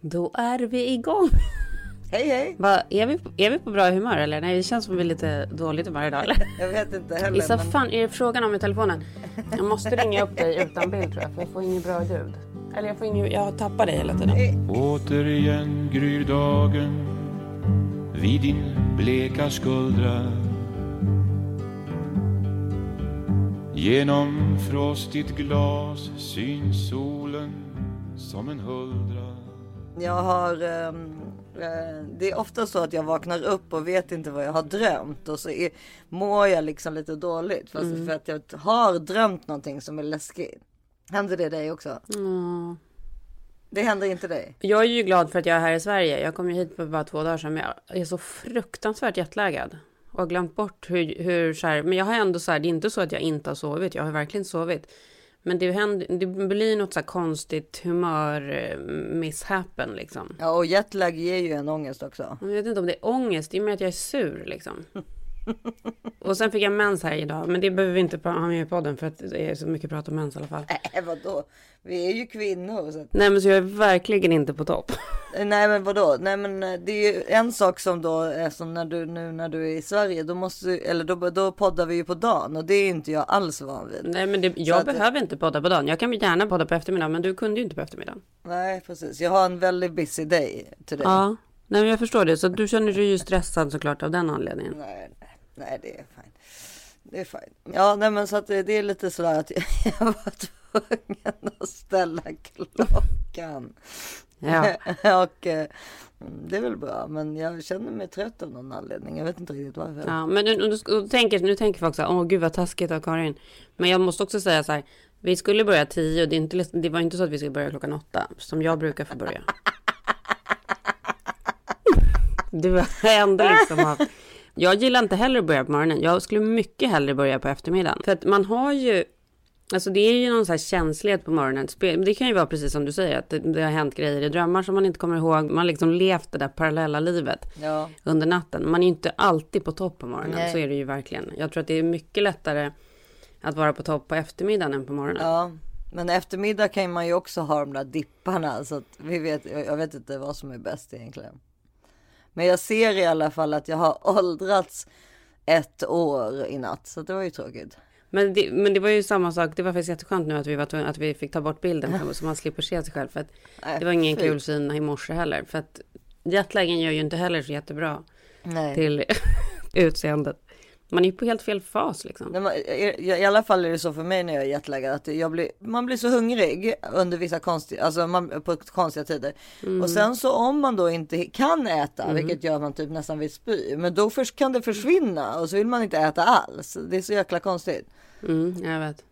Då är vi igång. Hej hej! Va, är, vi, på- är vi på bra humör eller? Nej, det känns som vi är lite dåligt humör idag eller? Jag vet inte heller. Gissa men- fan, är det frågan om i telefonen? Jag måste ringa upp dig utan bild tror jag, för jag får inget bra ljud. Eller jag får inget, jag tappar dig hela tiden. Återigen gryr dagen vid din bleka skuldra Genom frostigt glas syns solen som en huldra Jag har... ehm, eh, det är ofta så att jag vaknar upp och vet inte vad jag har drömt. Och så är, mår jag liksom lite dåligt. Fast Mm. för att jag har drömt någonting som är läskigt. Händer det dig också? Mm. Det händer inte dig? Jag är ju glad för att jag är här i Sverige. Jag kom ju hit för bara två dagar sedan, men jag är så fruktansvärt jetlaggad. Och har glömt bort hur, hur så här, men jag har ändå så här, det är inte så att jag inte har sovit, jag har verkligen sovit. Men det, händer, det blir något så konstigt humör eh, misshappen liksom. Ja och jetlag ger ju en ångest också. Jag vet inte om det är ångest, det är mer att jag är sur liksom. Och sen fick jag mens här idag, men det behöver vi inte ha med i podden för att det är så mycket prat om mens i alla fall. Äh, vadå? Vi är ju kvinnor. Så att... Nej men så jag är verkligen inte på topp. Nej men vadå? Nej men eh, det är ju en sak som då är som när du nu när du är i Sverige. Då måste eller då, då poddar vi ju på dagen och det är inte jag alls van vid. Nej men det, jag att- behöver inte podda på dagen. Jag kan gärna podda på eftermiddagen, men du kunde ju inte på eftermiddagen. Nej precis. Jag har en väldigt busy day till dig. Ja, nej men jag förstår det. Så du känner dig ju stressad såklart av den anledningen. Nej, nej, det är fine. Det är fine. Ja, nej, men så att det, det är lite sådär att jag, jag var tvungen att ställa klockan. Ja. och eh, det är väl bra, men jag känner mig trött av någon anledning. Jag vet inte riktigt varför. Ja, men nu, nu, nu, tänker, nu tänker folk så här, åh gud vad taskigt av Karin. Men jag måste också säga så här, vi skulle börja tio det, är inte, det var inte så att vi skulle börja klockan åtta, som jag brukar få börja. Du har ändå liksom haft... Jag gillar inte heller att börja på morgonen. Jag skulle mycket hellre börja på eftermiddagen. För att man har ju... Alltså det är ju någon så här känslighet på morgonen. Det kan ju vara precis som du säger, att det, det har hänt grejer i drömmar som man inte kommer ihåg. Man har liksom levt det där parallella livet Ja, under natten. Man är ju inte alltid på topp på morgonen, Nej. så är det ju verkligen. Jag tror att det är mycket lättare att vara på topp på eftermiddagen än på morgonen. ja. Men eftermiddag kan man ju också ha de där dipparna. Så att vi vet, jag vet inte vad som är bäst egentligen. Men jag ser i alla fall att jag har åldrats ett år i natt. Så det var ju tråkigt. Men, det, men det var ju samma sak, det var faktiskt jätteskönt nu att vi, var att vi fick ta bort bilden så man slipper se sig själv. För att Nej, det var ingen fy. kul syn i morse heller. För att jetlagen gör ju inte heller så jättebra Nej. till utseendet. Man är ju på helt fel fas liksom. Nej, men, i, I alla fall är det så för mig när jag är jetlaggad att jag blir, man blir så hungrig under vissa konstiga, alltså man, på konstiga tider. Mm. Och sen så om man då inte kan äta, vilket gör man typ nästan vill spy, men då först kan det försvinna och så vill man inte äta alls. Det är så jäkla konstigt. Mm, jag vet.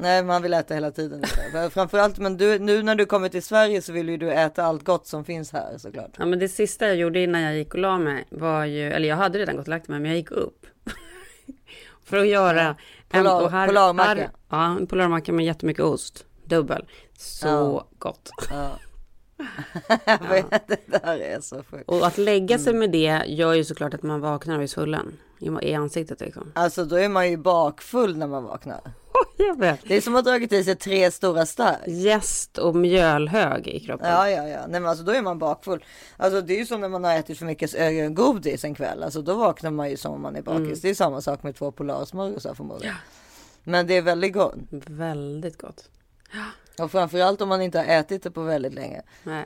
Nej, man vill äta hela tiden. För- Framförallt, men du, nu när du kommer till Sverige så vill ju du äta allt gott som finns här såklart. Ja men det sista jag gjorde innan jag gick och la mig var ju, eller jag hade redan gått och lagt mig men jag gick upp. För att göra Polar- här- polarmacka. Ja, en polarmacka med jättemycket ost. Dubbel. Så Ja. gott. Ja. det där är så sjukt. Och att lägga sig med det gör ju såklart att man vaknar och är svullen i, ansiktet liksom. Alltså då är man ju bakfull när man vaknar. Det är som att ha dragit i sig tre stora stark. Jäst och mjölhög i kroppen. Ja, ja, ja. Nej, men alltså då är man bakfull. Alltså det är ju som när man har ätit för mycket godis en kväll. Alltså då vaknar man ju som om man är bakis. Det är samma sak med två polarsmörgåsar förmodligen. Men det är väldigt gott. Väldigt gott. Och framförallt om man inte har ätit det på väldigt länge. Nej.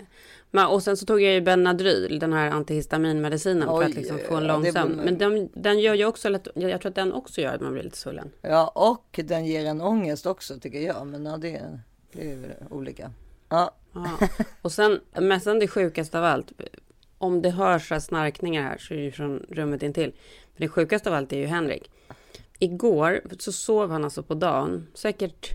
Men, och sen så tog jag ju Benadryl, den här antihistaminmedicinen för Oj, att liksom få en oj, lång det sömn. borde- Men den, den gör ju också jag tror att den också gör att man blir lite svullen. Ja, och den ger en ångest också tycker jag. Men ja, det, det är olika. Ja, Ja. Och sen, men sen det sjukaste av allt, om det hörs så här snarkningar här så är det ju från rummet intill. Men det sjukaste av allt är ju Henrik. Igår så sov han alltså på dagen, säkert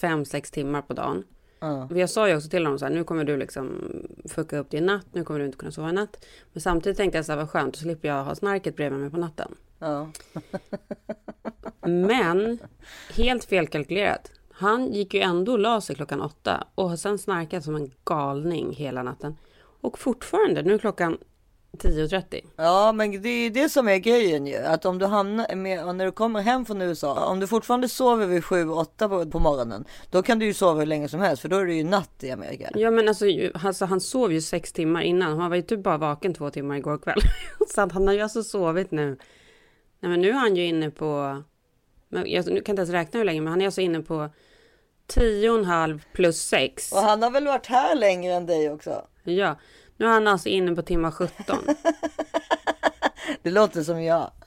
fem sex timmar på dagen. ja. Jag sa ju också till honom så här, nu kommer du liksom fucka upp din natt, nu kommer du inte kunna sova i natt. Men samtidigt tänkte jag så här, vad skönt, då slipper jag ha snarket bredvid mig på natten. ja. Men helt felkalkylerat. Han gick ju ändå och la sig klockan åtta och har sen snarkat som en galning hela natten. Och fortfarande, nu är klockan 10.30. Ja, men det är ju det som är grejen ju. Att om du hamnar med, när du kommer hem från USA, om du fortfarande sover vid 7-8 på, på morgonen, då kan du ju sova hur länge som helst, för då är det ju natt i Amerika. Ja men alltså, alltså han sov ju sex timmar innan. Han var ju typ bara vaken två timmar igår kväll. så att han har ju alltså sovit nu. Nej men nu är han ju inne på, men jag nu kan inte ens räkna hur länge, men han är alltså inne på tio och en halv plus sex. Och han har väl varit här längre än dig också? Ja, nu är han alltså inne på timma 17. Det låter som jag.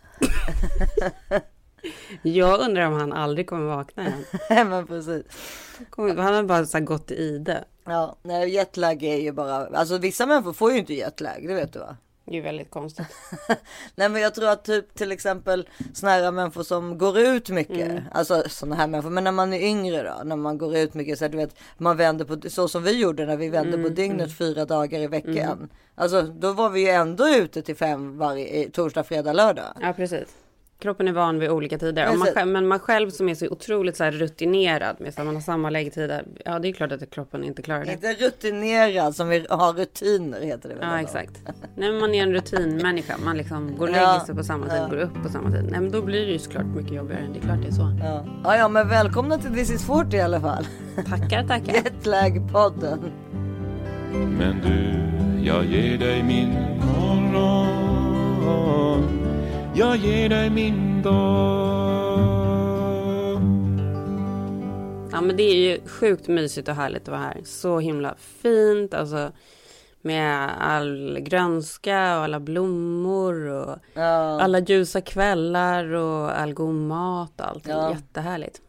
Jag undrar om han aldrig kommer vakna igen. men precis. Han har bara så gått i ide. Ja, nej, jetlag är ju bara, alltså vissa människor får ju inte jetlag, det vet du va? Det är väldigt konstigt. Nej men jag tror att typ till exempel såna här människor som går ut mycket, alltså såna här människor, men när man är yngre då, när man går ut mycket så du vet, man vänder på, så som vi gjorde när vi vände på dygnet fyra dagar i veckan. Alltså då var vi ju ändå ute till fem varje, torsdag, fredag, lördag. Ja, precis. Kroppen är van vid olika tider. Man, men man själv som är så otroligt så här rutinerad med att man har samma läggtider. Ja, det är klart att kroppen inte klarar det. Inte rutinerad som vi har rutiner heter det väl? Ja, då? exakt. Nej, men man är en rutinmänniska. Man liksom går och Ja, lägger sig på samma tid, går upp på samma tid. Nej, men då blir det ju såklart mycket jobbigare. Det är klart det är så. Ja. ja, ja, men välkomna till This is 40 i alla fall. Tackar, tackar. Jetlag-podden. Men du, jag ger dig min morgon Jag ger dig min dag Ja, men det är ju sjukt mysigt och härligt att vara här. Så himla fint, alltså med all grönska och alla blommor och Ja. alla ljusa kvällar och all god mat och allt. Ja. Jättehärligt.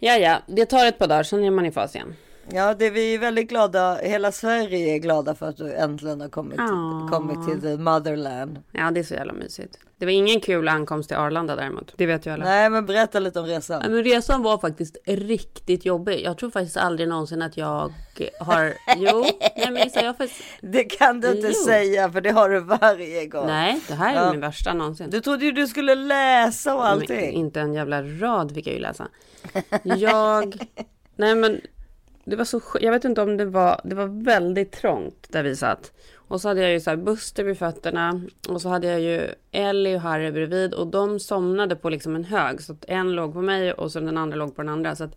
Ja, ja, det tar ett par dagar, sen är man i fas igen. Ja, det vi är väldigt glada. Hela Sverige är glada för att du äntligen har kommit, Ja. kommit till the motherland. Ja, det är så jävla mysigt. Det var ingen kul ankomst till Arlanda däremot. Det vet ju alla. Nej, men berätta lite om resan. Ja, men resan var faktiskt riktigt jobbig. Jag tror faktiskt aldrig någonsin att jag har... Jo, nej men jag har faktiskt... Det kan du inte Jo. säga för det har du varje gång. Nej, det här är Ja. min värsta någonsin. Du trodde ju du skulle läsa och Men allting. inte en jävla rad fick jag ju läsa. Jag... Nej men det var så Jag vet inte om det var... Det var väldigt trångt där vi satt. Och så hade jag ju så här Buster vid fötterna. Och så hade jag ju Ellie och Harry bredvid. Och de somnade på liksom en hög. Så att en låg på mig och så den andra låg på den andra. Så att,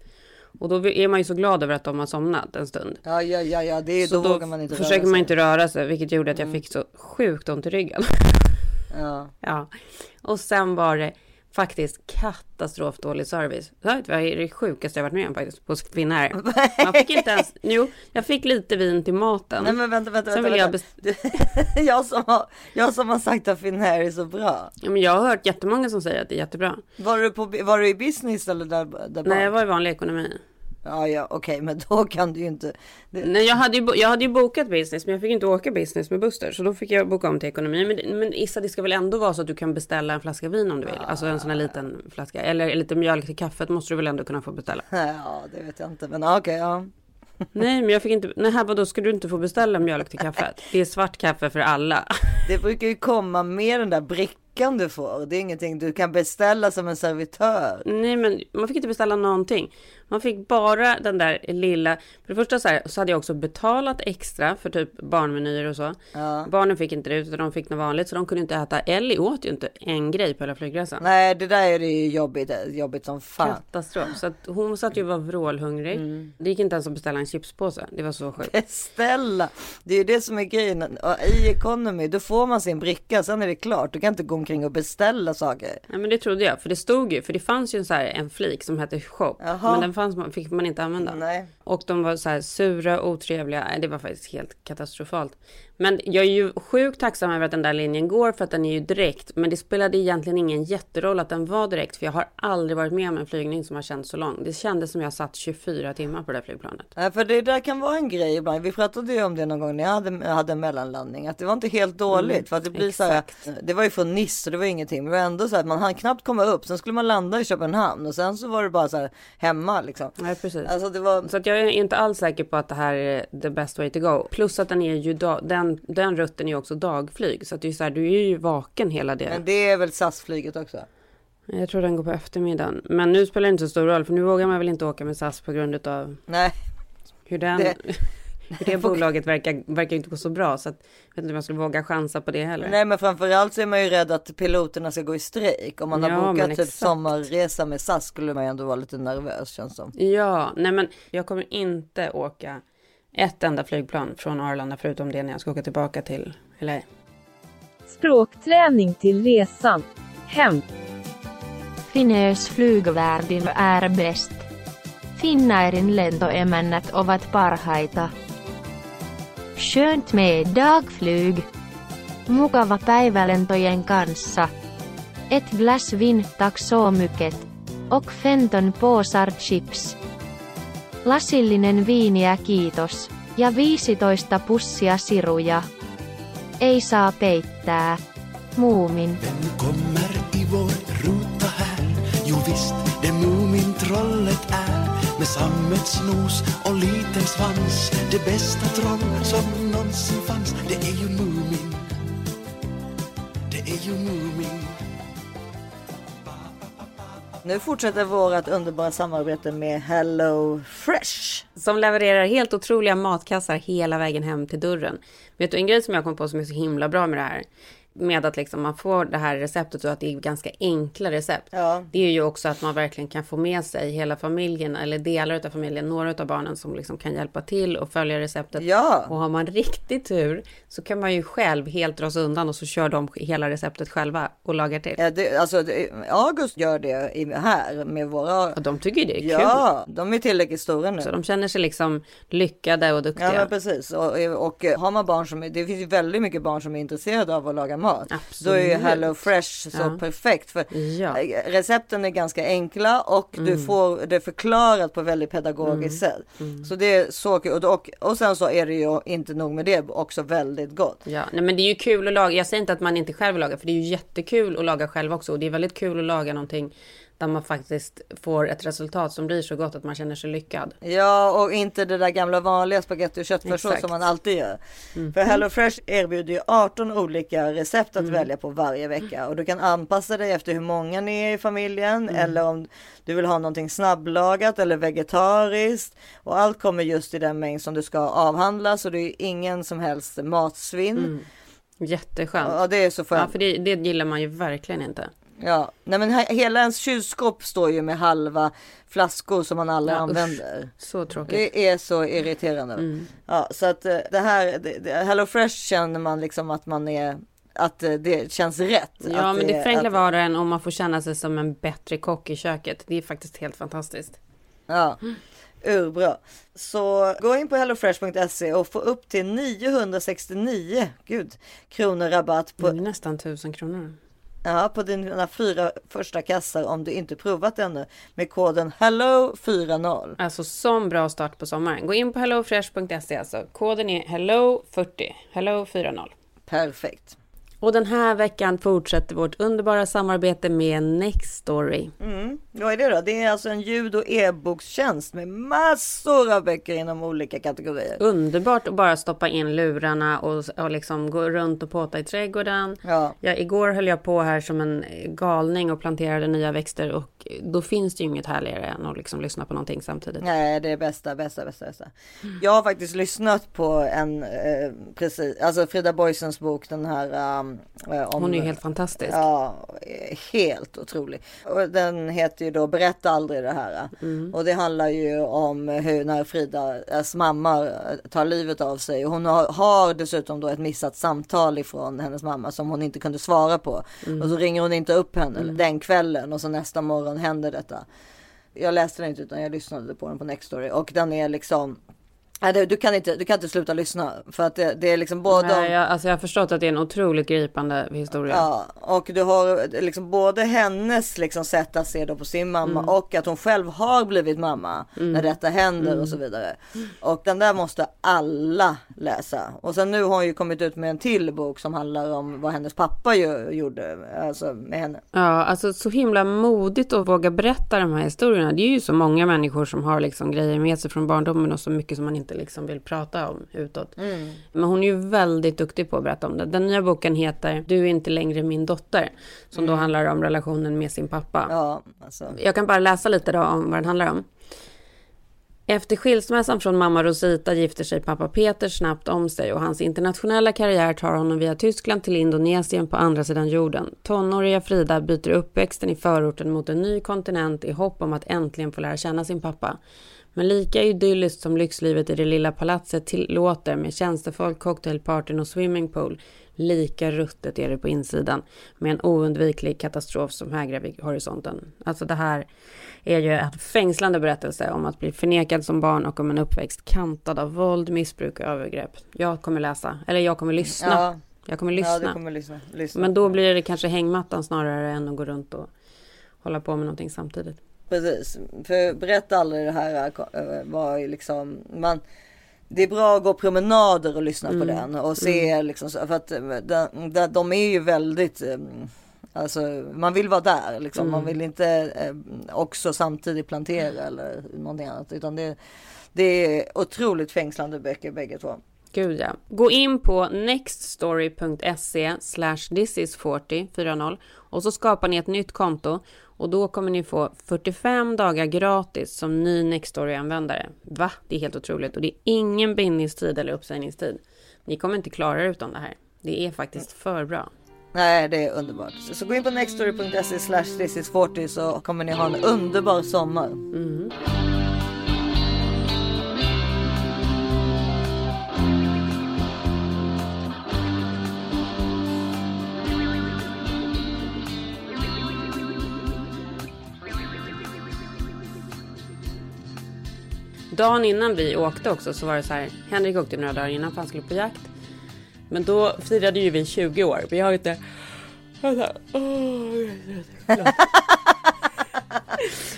och då är man ju så glad över att de har somnat en stund. Ja, ja, ja, ja, det är, Så då, vågar man inte försöker röra man. Mm. inte röra sig. Vilket gjorde att jag fick så sjukt ont i ryggen. Ja. Ja, och sen var det faktiskt katastrofdålig service. Det är det sjukaste jag varit med om faktiskt på Finnair. Man fick inte ens, jo, jag fick lite vin till maten. Nej, men vänta, vänta, Sen vänta. jag, vänta. best- Du, jag, som har, jag som har sagt att Finnair är så bra. ja, men jag har hört jättemånga som säger att det är jättebra. Var du, på, var du i business eller där, där? Nej, jag var i vanlig ekonomi. Ja, ja, okej, men då kan du ju inte. Det, Nej, jag hade, ju, jag hade ju bokat business, men jag fick inte åka business med Buster. Så då fick jag boka om till ekonomi. Men, men Issa, det ska väl ändå vara så att du kan beställa en flaska vin om du vill? Alltså en sån här liten flaska. Eller lite mjölk till kaffet måste du väl ändå kunna få beställa? ja, det vet jag inte, men ja, okej, ja. Nej, men jag fick inte. Nej, här vadå, ska du inte få beställa mjölk till kaffet? Det är svart kaffe för alla. Det brukar ju komma med den där brickan du får. Det är ingenting du kan beställa som en servitör. Nej, men man fick inte beställa någonting. Man fick bara den där lilla. För det första så, här, så hade jag också betalat extra för typ barnmenyer och så. Ja. Barnen fick inte det utan de fick något vanligt så de kunde inte äta. Ellie åt ju inte en grej på hela flygresan. Nej, det där är det ju jobbigt, jobbigt som fan. Katastrof. Så att hon satt ju och var vrålhungrig. Mm. Det gick inte ens att beställa en chipspåse. Det var så sjukt. Beställa! Det är ju det som är grejen. I economy, då får man sin bricka, sen är det klart. Du kan inte gå omkring och beställa saker. Nej men det trodde jag. För det stod ju. För det fanns ju en, så här, en flik som hette shop. Jaha. Men den fanns, fick man inte använda. Nej. Och de var så här sura, otrevliga. Det var faktiskt helt katastrofalt. Men jag är ju sjukt tacksam över att den där linjen går för att den är ju direkt. Men det spelade egentligen ingen jätteroll att den var direkt. För jag har aldrig varit med om en flygning som har känts så lång. Det kändes som jag satt 24 timmar på det där flygplanet. Nej, för det där kan vara en grej ibland. Vi pratade ju om det någon gång när jag hade, hade en mellanlandning. Att det var inte helt dåligt. för att det blir så här, det var ju från Nice så det var ingenting. Men det var ändå så här att man hann knappt komma upp. Sen skulle man landa i Köpenhamn. Och sen så var det bara så här hemma liksom. Nej, precis. Alltså det var... Så att jag är inte alls säker på att det här är the best way to go. Plus att den är ju dag, den, den rutten är ju också dagflyg. Så att det är så här, du är ju vaken hela det. Men det är väl SAS-flyget också? Jag tror den går på eftermiddagen. Men nu spelar det inte så stor roll. För nu vågar man väl inte åka med SAS på grund av Nej, hur den... Det- det bolaget verkar, verkar inte gå så bra så att, jag vet inte om jag skulle våga chansa på det heller. Nej men framförallt så är man ju rädd att piloterna ska gå i strejk. Om man har Ja, bokat men typ exakt. sommarresa med SAS skulle man ju ändå vara lite nervös känns som. Ja, nej men jag kommer inte åka ett enda flygplan från Arlanda förutom det när jag ska åka tillbaka till LA. Språkträning till resan. Hem. Finnair flygvärdinö är bäst. Finnairin lentoemännät ovat parhaita. Skönt med dagflyg. Mukava päivälentojen kanssa. Ett glas vin tack så mycket. Och Fenton påsar chips. Lasillinen viiniä kiitos. Ja 15 pussia siruja. Ei saa peittää. Muumin. Vem kommer i vår ruta här? Jo visst, det Mumintrollet är med sammetsnos och liten svans Det bästa troll som någonsin fanns Det är ju Mumin Det är ju Mumin Nu fortsätter vårt underbara samarbete med Hello Fresh. Som levererar helt otroliga matkassar hela vägen hem till dörren. Vet du en grej som jag kom på som är så himla bra med det här? Med att liksom man får det här receptet och att det är ganska enkla recept. Ja. Det är ju också att man verkligen kan få med sig hela familjen eller delar av familjen, några av barnen som liksom kan hjälpa till och följa receptet. Ja. Och har man riktigt tur så kan man ju själv helt dra sig undan och så kör de hela receptet själva och lagar till. Ja, det, alltså, det, August gör det här med våra... Och de tycker det är kul. Ja, de är tillräckligt stora nu. Så de känner sig liksom lyckade och duktiga. Ja precis och, och har man barn som det finns ju väldigt mycket barn som är intresserade av att laga mat. Då är ju Absolut. Hello Fresh så Ja. perfekt för Ja. Mm. recepten är ganska enkla och du får det förklarat på väldigt pedagogiskt sätt. Så det är så kul och, och, och sen så är det ju inte nog med det också väldigt gott. Ja, nej men det är ju kul att laga. Jag säger inte att man inte själv lagar, för det är ju jättekul att laga själv också. Och det är väldigt kul att laga någonting där man faktiskt får ett resultat som blir så gott att man känner sig lyckad. Ja och inte det där gamla vanliga spagetti och köttfärssås som man alltid gör. För HelloFresh erbjuder ju 18 olika recept att välja på varje vecka och du kan anpassa dig efter hur många ni är i familjen eller om du vill ha någonting snabblagat eller vegetariskt och allt kommer just i den mängd som du ska avhandla så det är ingen som helst matsvinn. Jätteskönt. Ja det är så Ja, skönt. för det, det gillar man ju verkligen inte. Ja, nej men he- hela ens kylskåp står ju med halva flaskor som man aldrig Ja, usch. använder. Så tråkigt. Det är så irriterande. Ja, så att eh, det här, det, det, Hello Fresh känner man liksom att man är, att eh, det känns rätt. Ja, men det förenklar att- vardagen och man får känna sig som en bättre kock i köket. Det är faktiskt helt fantastiskt. Ja, urbra. Så gå in på hellofresh.se och få upp till 969 gud, kronor rabatt på, Det nästan tusen kronor. Ja, på dina fyra första kassar om du inte provat ännu med koden HELLO40. Alltså som bra start på sommaren. Gå in på hellofresh.se alltså. Koden är hello40. Hello40. Perfekt. Och den här veckan fortsätter vårt underbara samarbete med Nextory. Mm. Vad är det då? Det är alltså en ljud och e-bokstjänst med massor av böcker inom olika kategorier. Underbart att bara stoppa in lurarna och, och liksom gå runt och påta i trädgården. Ja. Ja, igår höll jag på här som en galning och planterade nya växter och då finns det ju inget härligare än att liksom lyssna på någonting samtidigt. Nej, det är bästa, bästa, bästa, bästa. Jag har faktiskt lyssnat på en, eh, precis, alltså Frida Boisens bok, den här um, eh, om... Hon är ju helt fantastisk. Ja, helt otrolig. Och den heter ju då Berätta aldrig det här. Mm. Och det handlar ju om hur när Fridas mamma eh, tar livet av sig. Hon har, har dessutom då ett missat samtal ifrån hennes mamma som hon inte kunde svara på. Mm. Och så ringer hon inte upp henne den kvällen och så nästa morgon händer detta. Jag läste den inte utan jag lyssnade på den på Nextory och den är liksom Nej, du, kan inte, du kan inte sluta lyssna för att det, det är liksom både Nej, jag, alltså jag har förstått att det är en otroligt gripande historia. Ja, och du har liksom både hennes liksom sätt att se då på sin mamma Mm. och att hon själv har blivit mamma när detta händer Mm. och så vidare. Och den där måste alla läsa. Och sen nu har hon ju kommit ut med en till bok som handlar om vad hennes pappa ju, gjorde, alltså med henne. Ja, alltså så himla modigt att våga berätta de här historierna. Det är ju så många människor som har liksom grejer med sig från barndomen och så mycket som man inte liksom vill prata om utåt. Men hon är ju väldigt duktig på att berätta om det. Den nya boken heter Du är inte längre min dotter, som då handlar om relationen med sin pappa. Ja, alltså. Jag kan bara läsa lite då om vad den handlar om. Efter skilsmässan från mamma Rosita gifter sig pappa Peter snabbt om sig och hans internationella karriär tar honom via Tyskland till Indonesien på andra sidan jorden. Tonåriga Frida byter uppväxten i förorten mot en ny kontinent i hopp om att äntligen få lära känna sin pappa. Men lika idylliskt som lyxlivet i det lilla palatset tillåter med tjänstefolk, cocktailpartyn och swimmingpool, lika ruttet är det på insidan med en oundviklig katastrof som hägrar vid horisonten. Alltså det här är ju en fängslande berättelse om att bli förnekad som barn och om en uppväxt kantad av våld, missbruk och övergrepp. Jag kommer läsa, eller jag kommer lyssna. Ja, Jag kommer ja lyssna. du kommer lyssna. lyssna. Men då blir det kanske hängmattan snarare än att gå runt och hålla på med någonting samtidigt. Precis, för berätta aldrig det här äh, var ju liksom man det är bra att gå promenader och lyssna Mm. på den och se liksom så- för att äh, de, de, de är ju väldigt äh, Alltså man vill vara där liksom. Man Mm. vill inte äh, också samtidigt plantera eller någonting annat utan det, det är otroligt fängslande böcker bägge två. Gud ja. Gå in på nextstory.se slash thisis40 40 och så skapar ni ett nytt konto och då kommer ni få 45 dagar gratis som ny Nextory-användare. Va? Det är helt otroligt och det är ingen bindningstid eller uppsägningstid. Ni kommer inte klara er utan det här. Det är faktiskt för bra. Nej, det är underbart. Så, gå in på nextstory.se slash this is 40 så kommer ni ha en underbar sommar. Dagen innan vi åkte också så var det så här. Henrik åkte några dagar innan för han skulle på jakt. Men då firade ju vi 20 år. Vi har inte... Här, åh,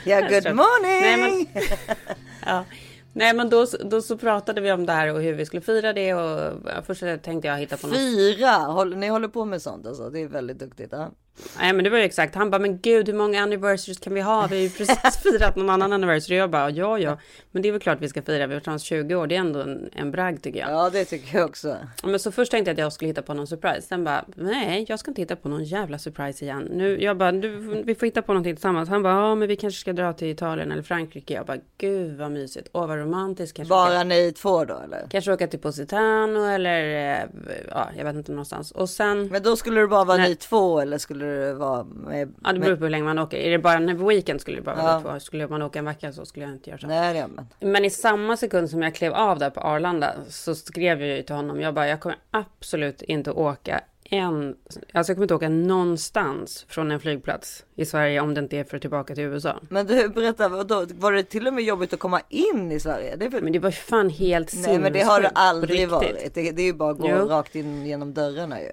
Ja, good morning! Nej, men- Ja. Nej men då, då så pratade vi om det här och hur vi skulle fira det och först tänkte jag hitta på något. Fira! Håll, ni håller på med sånt alltså. Det är väldigt duktigt. Ja. Nej men det var ju exakt. Han bara men gud hur många anniversaries kan vi ha? Vi har ju precis firat någon annan anniversary. Jag bara ja ja. Men det är väl klart vi ska fira. Vi har varit 20 år. Det är ändå en, en bragd tycker jag. ja, det tycker jag också. Men så först tänkte jag att jag skulle hitta på någon surprise. Sen bara, nej, jag ska inte hitta på någon jävla surprise igen. Nu, jag bara, du, vi får hitta på någonting tillsammans. Han bara, ja, men vi kanske ska dra till Italien eller Frankrike. Jag bara, gud vad mysigt. Åh, vad romantiskt. Kanske åka, Bara ni två då eller? kanske åka till Positano eller, eh, ja, jag vet inte någonstans. Och sen, Men då skulle det bara vara Nej. ni två eller skulle det vara med? ja, det beror på hur länge man åker. Är det bara en weekend skulle det bara vara Ja. två. Skulle man åka en vecka så skulle jag inte göra så. Nej, det men. Men i samma sekund som jag klev av där på Arlanda så skrev jag ju till honom. Jag bara, jag kommer absolut inte åka en, alltså jag kommer inte åka någonstans från en flygplats i Sverige om det inte är för tillbaka till USA. Men du, berätta, vadå? var det till och med jobbigt att komma in i Sverige? Det väl... Men det var ju fan helt Nej, men det har det sinnessjukt, aldrig varit. Det, det är ju bara att gå Jo. rakt in genom dörrarna ju.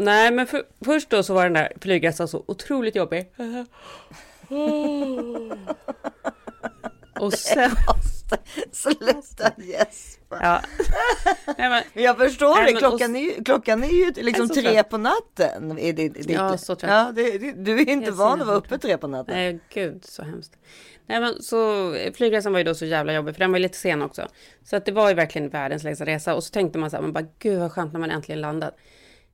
Nej, men för, först då så var den där flygresan så otroligt jobbig. Och sen, Sluta gäspa. ja. Nej, men, Jag förstår Nej, det. Klockan och- är klockan är ju liksom så tre trött. på natten. Är det, det, Ja, så trött. Ja, det, det, du är inte van att vara uppe tre på natten. Nej, gud så hemskt. Nej, men så flygresan var ju då så jävla jobbig, för den var lite sen också. Så att det var ju verkligen världens längsta resa. Och så tänkte man så här, man bara, gud vad skönt när man äntligen landat.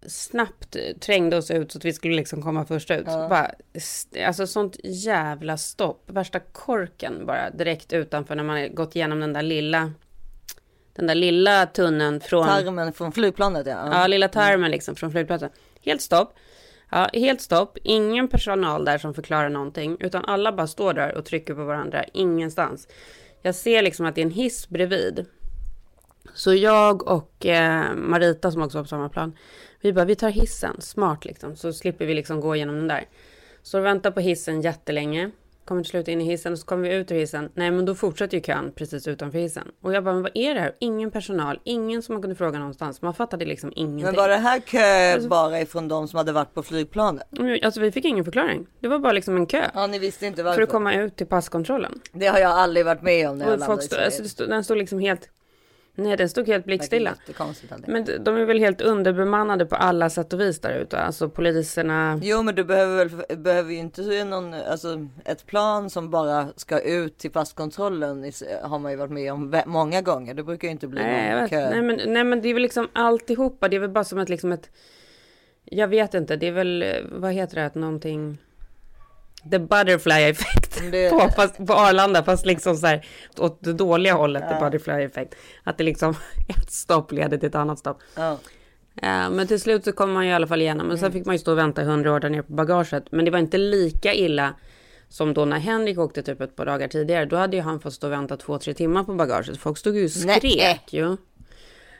Snabbt trängde oss ut så att vi skulle liksom komma först ut. Ja. Bara, alltså sånt jävla stopp. Värsta korken bara direkt utanför när man har gått igenom den där lilla, den där lilla tunneln från... Tarmen från flygplanet ja. Ja, lilla tarmen liksom från flygplatsen. Helt stopp. Ja, helt stopp. Ingen personal där som förklarar någonting, utan alla bara står där och trycker på varandra ingenstans. Jag ser liksom att det är en hiss bredvid. Så jag och eh, Marita som också var på samma plan, vi bara, vi tar hissen, smart liksom, så slipper vi liksom gå igenom den där. Så väntar på hissen jättelänge, kommer till slut in i hissen och så kommer vi ut ur hissen. Nej, men då fortsätter ju kön precis utanför hissen. Och jag bara, men vad är det här? Ingen personal, ingen som man kunde fråga någonstans. Man fattade liksom ingenting. Men var det här kö Alltså- bara ifrån de som hade varit på flygplanet? Alltså vi fick ingen förklaring. Det var bara liksom en kö. Ja, ni visste inte För varför. att komma ut till passkontrollen. Det har jag aldrig varit med om när jag Och landat folk stod, alltså stod, den stod liksom helt... Nej, den stod helt blickstilla. Men de- är väl helt underbemannade på alla sätt och vis där ute. Alltså poliserna. Jo men du behöver väl behöver ju inte se någon, alltså ett plan som bara ska ut till passkontrollen har man ju varit med om många gånger. Det brukar ju inte bli Nej, jag någon vet. kö. Nej, men, nej, men det är väl liksom alltihopa. Det är väl bara som ett liksom ett... Jag vet inte. Det är väl, vad heter det, att någonting... the butterfly effect Det- på, fast, på Arlanda, fast liksom så här åt det dåliga hållet, the butterfly effect. Att det liksom ett stopp leder till ett annat stopp. Ja. Ja, men till slut så kom man ju i alla fall igenom. Men sen fick man ju stå och vänta hundra år där nere på bagaget. Men det var inte lika illa som då när Henrik åkte typ ett par dagar tidigare. Då hade ju han fått stå och vänta två, tre timmar på bagaget. Folk stod ju och Nej. skrek ju.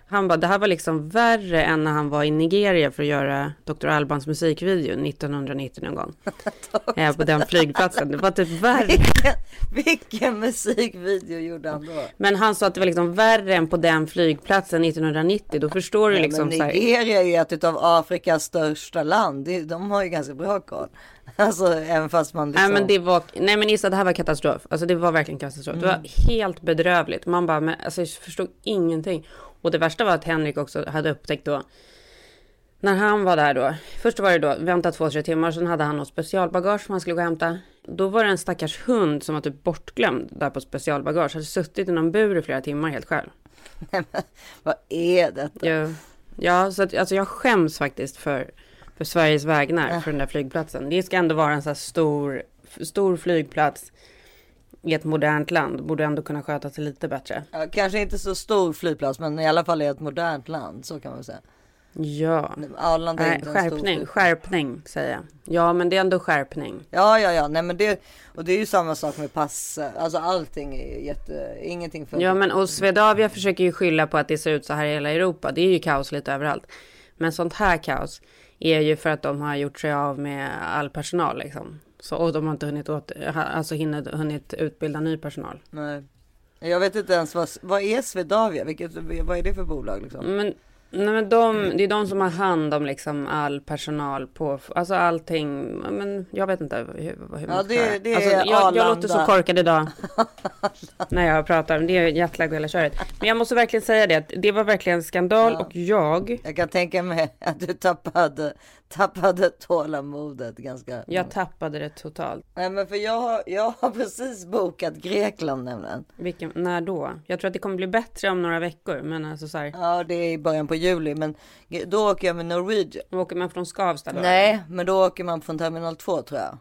Han bara, det här var liksom värre än när han var i Nigeria för att göra Dr. Albans musikvideo 1990 någon gång. ja, på den flygplatsen. Det var typ värre. Vilken, vilken musikvideo gjorde han då? Men han sa att det var liksom värre än på den flygplatsen 1990. Då förstår du liksom men så här. Nigeria är ju ett av Afrikas största land. De har ju ganska bra koll. Alltså även fast man liksom. Nej men det var, nej men Issa det här var katastrof. Alltså det var verkligen katastrof. Det var helt bedrövligt. Man bara, men alltså jag förstod ingenting. Och det värsta var att Henrik också hade upptäckt då. När han var där då. Först var det då, vänta två, tre timmar. Sen hade han något specialbagage som han skulle gå och hämta. Då var det en stackars hund som var typ bortglömd där på specialbagage. Hade suttit i någon bur i flera timmar helt själv. Vad är detta? Ja, ja så att, alltså jag skäms faktiskt för, för Sveriges vägnar för den där flygplatsen. Det ska ändå vara en så här stor, stor flygplats i ett modernt land. Borde ändå kunna sköta sig lite bättre. Ja, kanske inte så stor flygplats men i alla fall i ett modernt land. Så kan man säga. Ja, Arlanda är Nej, inte en stor skärpning, skärpning säger jag. Ja, men det är ändå skärpning. Ja, ja, ja, nej men det och det är ju samma sak med pass. Alltså allting är jätte, ingenting funkar. Ja, men och Swedavia försöker ju skylla på att det ser ut så här i hela Europa. Det är ju kaos lite överallt. Men sånt här kaos är ju för att de har gjort sig av med all personal liksom. Så, och de har inte hunnit, åt, alltså hunnit, hunnit utbilda ny personal. Nej. Jag vet inte ens vad, vad är Swedavia? Vilket, vad är det för bolag liksom? Men, nej, men de, det är de som har hand om liksom all personal på, alltså allting. Men jag vet inte hur, hur man Ja, det- det är alltså, jag, jag låter så korkad idag. när jag pratar. Det är jetlag hela köret. Men jag måste verkligen säga det att det var verkligen skandal och jag, Jag kan tänka mig att du tappade, tappade tålamodet ganska. jag tappade det totalt. Nej men för jag har, jag har precis bokat Grekland nämligen. Vilken, när då? Jag tror att det kommer bli bättre om några veckor. Men alltså så här, Ja det är i början på juli men då åker jag med Norwegian. åker man från Skavsta då? Nej men då åker man från terminal 2 tror jag.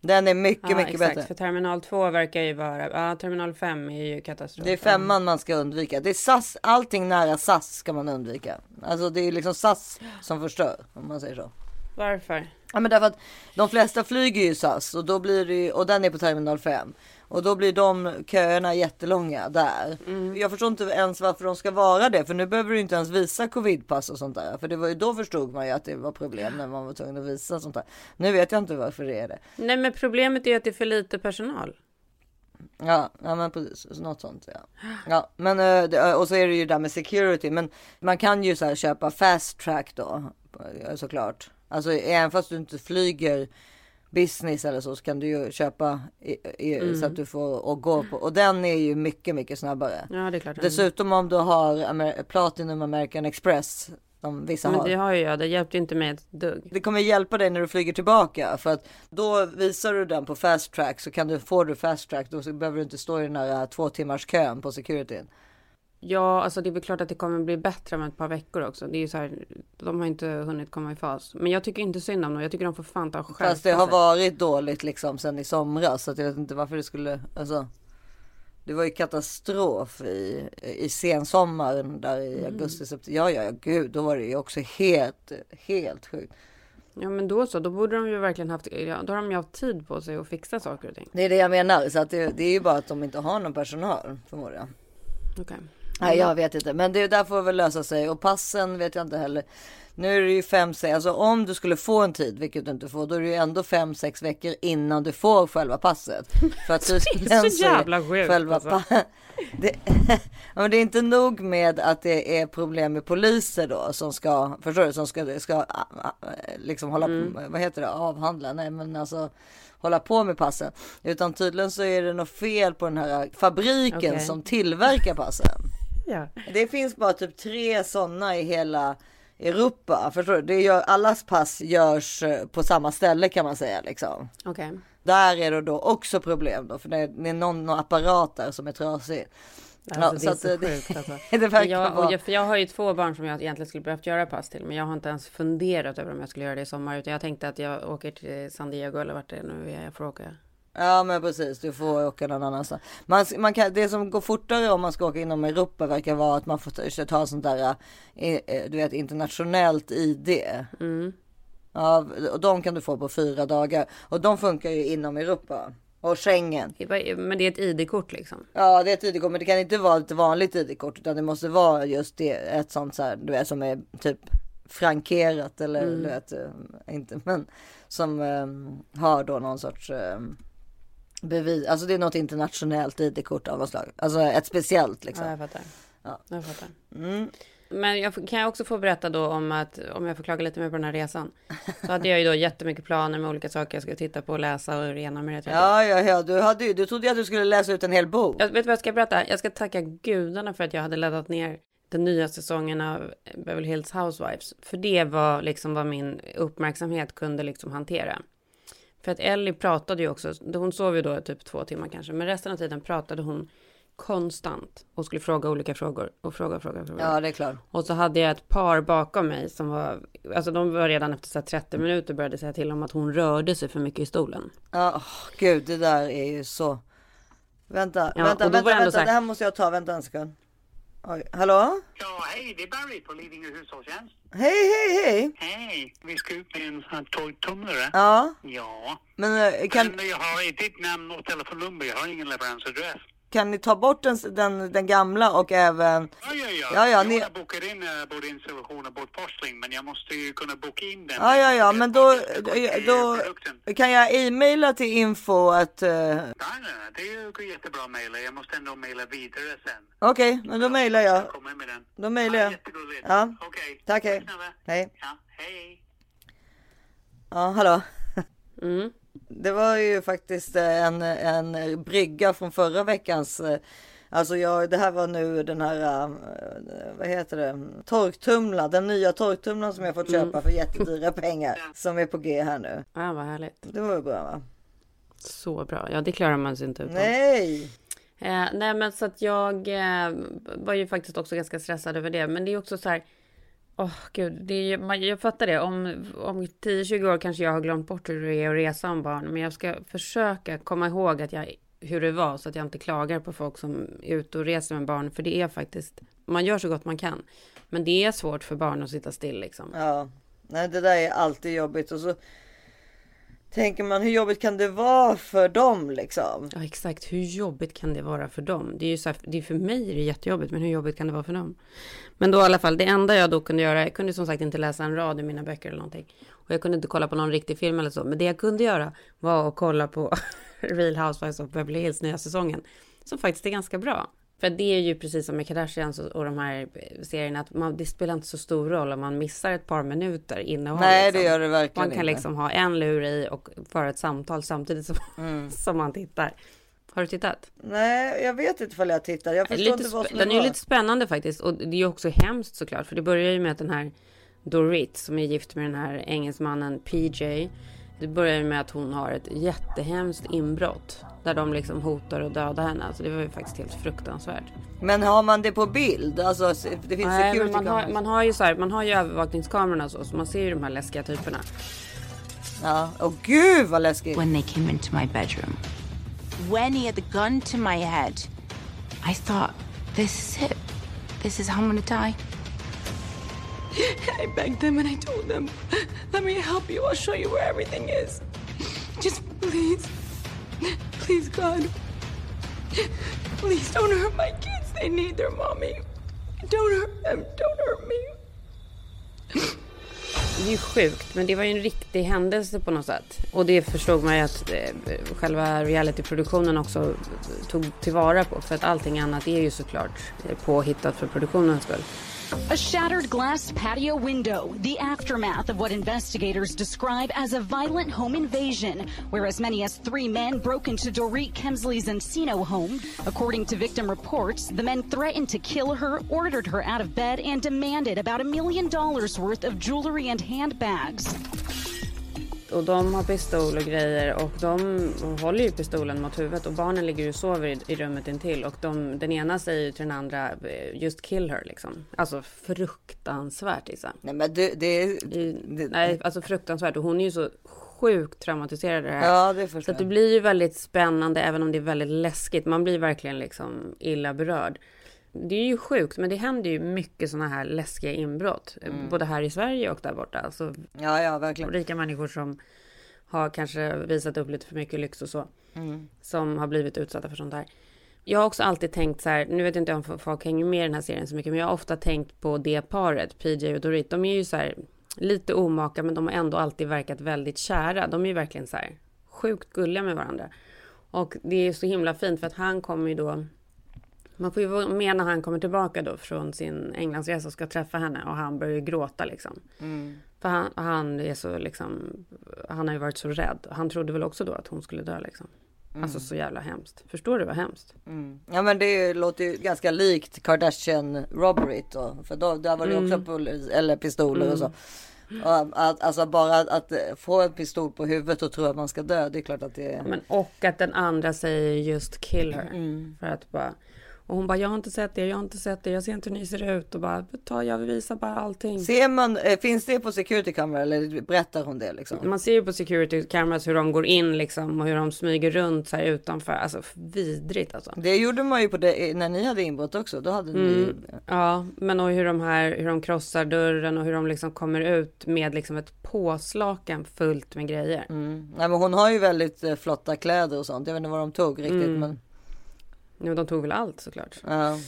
Den är mycket Ja, mycket exakt. bättre. För terminal 2 verkar ju vara, ja terminal 5 är ju katastrof. Det är femman man ska undvika. Det är SAS, allting nära SAS ska man undvika. Alltså det är liksom SAS som förstör om man säger så. Varför? Ja men därför att de flesta flyger ju SAS och då blir det ju, och den är på terminal 5. Och då blir de köerna jättelånga där. Jag förstår inte ens varför de ska vara det. För nu behöver du inte ens visa covidpass och sånt där. För det var ju då förstod man ju att det var problem när man var tvungen att visa sånt där. Nu vet jag inte varför det är det. Nej men problemet är att det är för lite personal. Ja, ja men precis. Något sånt ja. Ja, men eh, det- och så är det ju där med security. Men man kan ju så här köpa fast track då eh, såklart. Alltså även fast du inte flyger business eller så, så kan du ju köpa i, i, så att du får och gå på. Och den är ju mycket, mycket snabbare. Ja det är klart. Dessutom om du har Amer- Platinum American Express, som vissa men det har ju jag. Det hjälpte inte mig ett dugg. Det kommer hjälpa dig när du flyger tillbaka för att då visar du den på fast track så kan du får du fast track då behöver du inte stå i den här två timmars kön på securityn. Ja, alltså det är väl klart att det kommer bli bättre om ett par veckor också. Det är ju så här, de har inte hunnit komma i fas. Men jag tycker inte synd om dem. Jag tycker de får fan ta skärpa Fast det har varit dåligt liksom sen i somras så att jag vet inte varför det skulle alltså. Det var ju katastrof i, i sensommaren där i Mm. augusti, september. Ja, ja, ja, gud, då var det ju också helt, helt sjukt. Ja, men då så. Då borde de ju verkligen haft, då har de ju haft tid på sig att fixa saker och ting. Det är det jag menar, så att det, det är ju bara att de inte har någon personal förmodligen. Okej. Nej, jag vet inte, men det där får väl lösa sig och passen vet jag inte heller. Nu är det ju fem, sex, alltså om du skulle få en tid, vilket du inte får, då är det ju ändå fem, sex veckor innan du får själva passet. För att Det är så jävla sjukt, själva alltså. det, men det är inte nog med att det är problem med poliser då som ska, förstår du, som ska, ska liksom hålla, Mm. vad heter det, avhandla, nej men alltså hålla på med passen. Utan tydligen så är det något fel på den här fabriken Okej. som tillverkar passen. Ja. Det finns bara typ tre sådana i hela Europa. Förstår du? Det gör, allas pass görs eh, på samma ställe kan man säga liksom. Okej. Där är det då också problem då, för det är, det är någon, någon apparat där som är trasig. Alltså, Ja, det så är att så det- sjukt alltså. det verkar jag, jag, för jag har ju två barn som jag egentligen skulle behövt göra pass till. Men jag har inte ens funderat över om jag skulle göra det i sommar. Utan jag tänkte att jag åker till San Diego eller vart det är nu är jag får åka. Ja men precis, du får åka någon annanstans. Man, man kan, det som går fortare om man ska åka inom Europa verkar vara att man får ta- sånt där, eh, eh, du vet internationellt ID. Ja, och de kan du få på fyra dagar. Och de funkar ju inom Europa. Och Schengen. Men det är ett ID-kort liksom. Ja det är ett ID-kort men det kan inte vara ett vanligt ID-kort utan det måste vara just det, ett sånt så här, du vet som är typ frankerat eller du vet, eh, inte men som eh, har då någon sorts eh, bevis, alltså det är något internationellt ID-kort av något slag, alltså ett speciellt liksom. Ja, jag fattar. Ja. Jag fattar. Mm. Men jag, kan jag också få berätta då om att om jag får klaga lite mer på den här resan. Så hade jag ju då jättemycket planer med olika saker jag skulle titta på och läsa och rena mig rätt. Ja, ja, ja, du hade ju, du trodde ju att du skulle läsa ut en hel bok. Jag vet vad jag ska berätta? Jag ska tacka gudarna för att jag hade laddat ner den nya säsongen av Beverly Hills Housewives. För det var liksom vad min uppmärksamhet kunde liksom hantera. För att Ellie pratade ju också, hon sov ju då typ två timmar kanske, men resten av tiden pratade hon konstant och skulle fråga olika frågor och fråga, fråga, fråga. Ja, det är klart. Och så hade jag ett par bakom mig som var, alltså de var redan efter så här 30 minuter började säga till om att hon rörde sig för mycket i stolen. Ja, åh, gud, det där är ju så. Vänta, Ja, vänta, och vänta, vänta, här- det här måste jag ta, vänta en sekund. Oj, hallå? Ja, hej, det är Barry på Lidingö hushållstjänst. Hej, hej, hej! Hej, vi ska ut med en sån här torktumlare. Ja, Ja, men eh, kan, men jag har ditt namn och telefonnummer, jag har ingen leveransadress. Kan ni ta bort den, den, den gamla och även... Ja, ja, ja. Ja, ja, jag ni- har bokat in uh, både installation och bortforsling, men jag måste ju kunna boka in den. Ja, ja, ja, men då, då Produkten. kan jag e-maila till info att... eh, Nej, nej, nej, det går jättebra att mejla. Jag måste ändå mejla vidare sen. Okej, men då mailar jag. Jag kommer med den. Då mailar Ja, jag. jättegulligt. Ja. Okej. Tack, hej. snälla. Hej. Ja, hej. Ja, hallå. Mm. Det var ju faktiskt eh, en, en brygga från förra veckans. eh, Alltså jag, det här var nu den här, eh, vad heter det, torktumla, den nya torktumlaren som jag fått köpa för jättedyra pengar. Som är på G här nu. Ja, vad härligt. Det var ju bra va? Så bra. Ja, det klarar man sig inte utan. Nej! Eh, nej, men så att jag eh, var ju faktiskt också ganska stressad över det. Men det är också så här. Åh gud, det är, man- jag fattar det. Om, om 10-20 år kanske jag har glömt bort hur det är att resa om barn. Men jag ska försöka komma ihåg att jag, hur det var. Så att jag inte klagar på folk som är ute och reser med barn. För det är faktiskt, man gör så gott man kan. Men det är svårt för barn att sitta still liksom. Ja, nej det där är alltid jobbigt och så tänker man hur jobbigt kan det vara för dem liksom? Ja, exakt. Hur jobbigt kan det vara för dem? Det är ju så här, det är för mig är det jättejobbigt, men hur jobbigt kan det vara för dem? Men då i alla fall, det enda jag då kunde göra, jag kunde som sagt inte läsa en rad i mina böcker eller någonting. Och jag kunde inte kolla på någon riktig film eller så. Men det jag kunde göra var att kolla på Real Housewives of Beverly Hills nya säsongen. Som faktiskt är ganska bra. För det är ju precis som med Kardashians och, de här serierna, att man, det spelar inte så stor roll om man missar ett par minuter innehåll. Nej, liksom. det gör det verkligen Man kan inte. liksom ha en lur i och föra ett samtal samtidigt som, Mm. som man tittar. Har du tittat? Nej, jag vet inte ifall jag tittar. Jag förstår Lite inte vad som den är är ju lite spännande faktiskt. Och det är ju också hemskt såklart. För det börjar ju med att den här Dorit som är gift med den här engelsmannen PJ. Det börjar med att hon har ett jättehemskt inbrott. Där de liksom hotar att döda henne. Alltså det var ju faktiskt helt fruktansvärt. Men har man det på bild? Alltså det finns Nej, security man, har, man har ju så här, man har ju övervakningskamerorna och så. Så man ser ju de här läskiga typerna. Ja, och gud vad läskigt. when they came into my bedroom. When he had the gun to my head, I thought, this is it. This is how I'm gonna die. I begged them and I told them, let me help you. I'll show you where everything is. Just please, please, God. Please don't hurt my kids. They need their mommy. Don't hurt them. Don't hurt me. Det är ju sjukt, men det var ju en riktig händelse på något sätt. Och det förstod man ju att eh, själva realityproduktionen också tog tillvara på. För att allting annat är ju såklart eh, påhittat för produktionens skull. A shattered glass patio window, the aftermath of what investigators describe as a violent home invasion, where as many as three men broke into Dorit Kemsley's Encino home. According to victim reports, the men threatened to kill her, ordered her out of bed, and demanded about a million dollars worth of jewelry and handbags. Och de har pistol och grejer och de håller ju pistolen mot huvudet och barnen ligger och sover i, i rummet intill och de, den ena säger ju till den andra eh, just kill her liksom. Alltså fruktansvärt Isa. Nej men det, det, det nej, alltså fruktansvärt och hon är ju så sjukt traumatiserad det här. Ja, det Så förstår att det jag. blir ju väldigt spännande även om det är väldigt läskigt. Man blir verkligen liksom illa berörd. Det är ju sjukt, men det händer ju mycket sådana här läskiga inbrott. Mm. Både här i Sverige och där borta. Alltså Ja, ja, verkligen. rika människor som har kanske visat upp lite för mycket lyx och så. Mm. Som har blivit utsatta för sånt där. Jag har också alltid tänkt så här, nu vet jag inte om folk hänger med i den här serien så mycket, men jag har ofta tänkt på det paret, PJ och Dorit. De är ju så här lite omaka, men de har ändå alltid verkat väldigt kära. De är ju verkligen så här sjukt gulliga med varandra. Och det är så himla fint för att han kommer ju då man får ju vara med när han kommer tillbaka då från sin Englandsresa och ska träffa henne och han börjar ju gråta liksom. Mm. För han, han är så liksom, han har ju varit så rädd. Han trodde väl också då att hon skulle dö liksom. Alltså så jävla hemskt. Förstår du vad hemskt? Mm. Ja men det låter ju ganska likt Kardashian robbery då. För då, där var det ju också polis, eller pistoler och så. Och att, alltså bara att, få en pistol på huvudet och tro att man ska dö. Det är klart att det är. Men och att den andra säger just kill her. Mm. För att bara, och hon bara, jag har inte sett det, jag har inte sett det, jag ser inte hur ni ser ut. Och bara, ta, jag vill visa bara allting. Ser man, eh, finns det på security camera eller berättar hon det liksom? Man ser ju på security cameras hur de går in liksom och hur de smyger runt så här utanför. Alltså vidrigt alltså. Det gjorde man ju på det när ni hade inbrott också. Då hade ni Ja, men och hur de här, hur de krossar dörren och hur de liksom kommer ut med liksom ett påslakan fullt med grejer. Mm. Nej men hon har ju väldigt eh, flotta kläder och sånt. Jag vet inte vad de tog riktigt Mm. men. Jo, de tog väl allt såklart. Ja.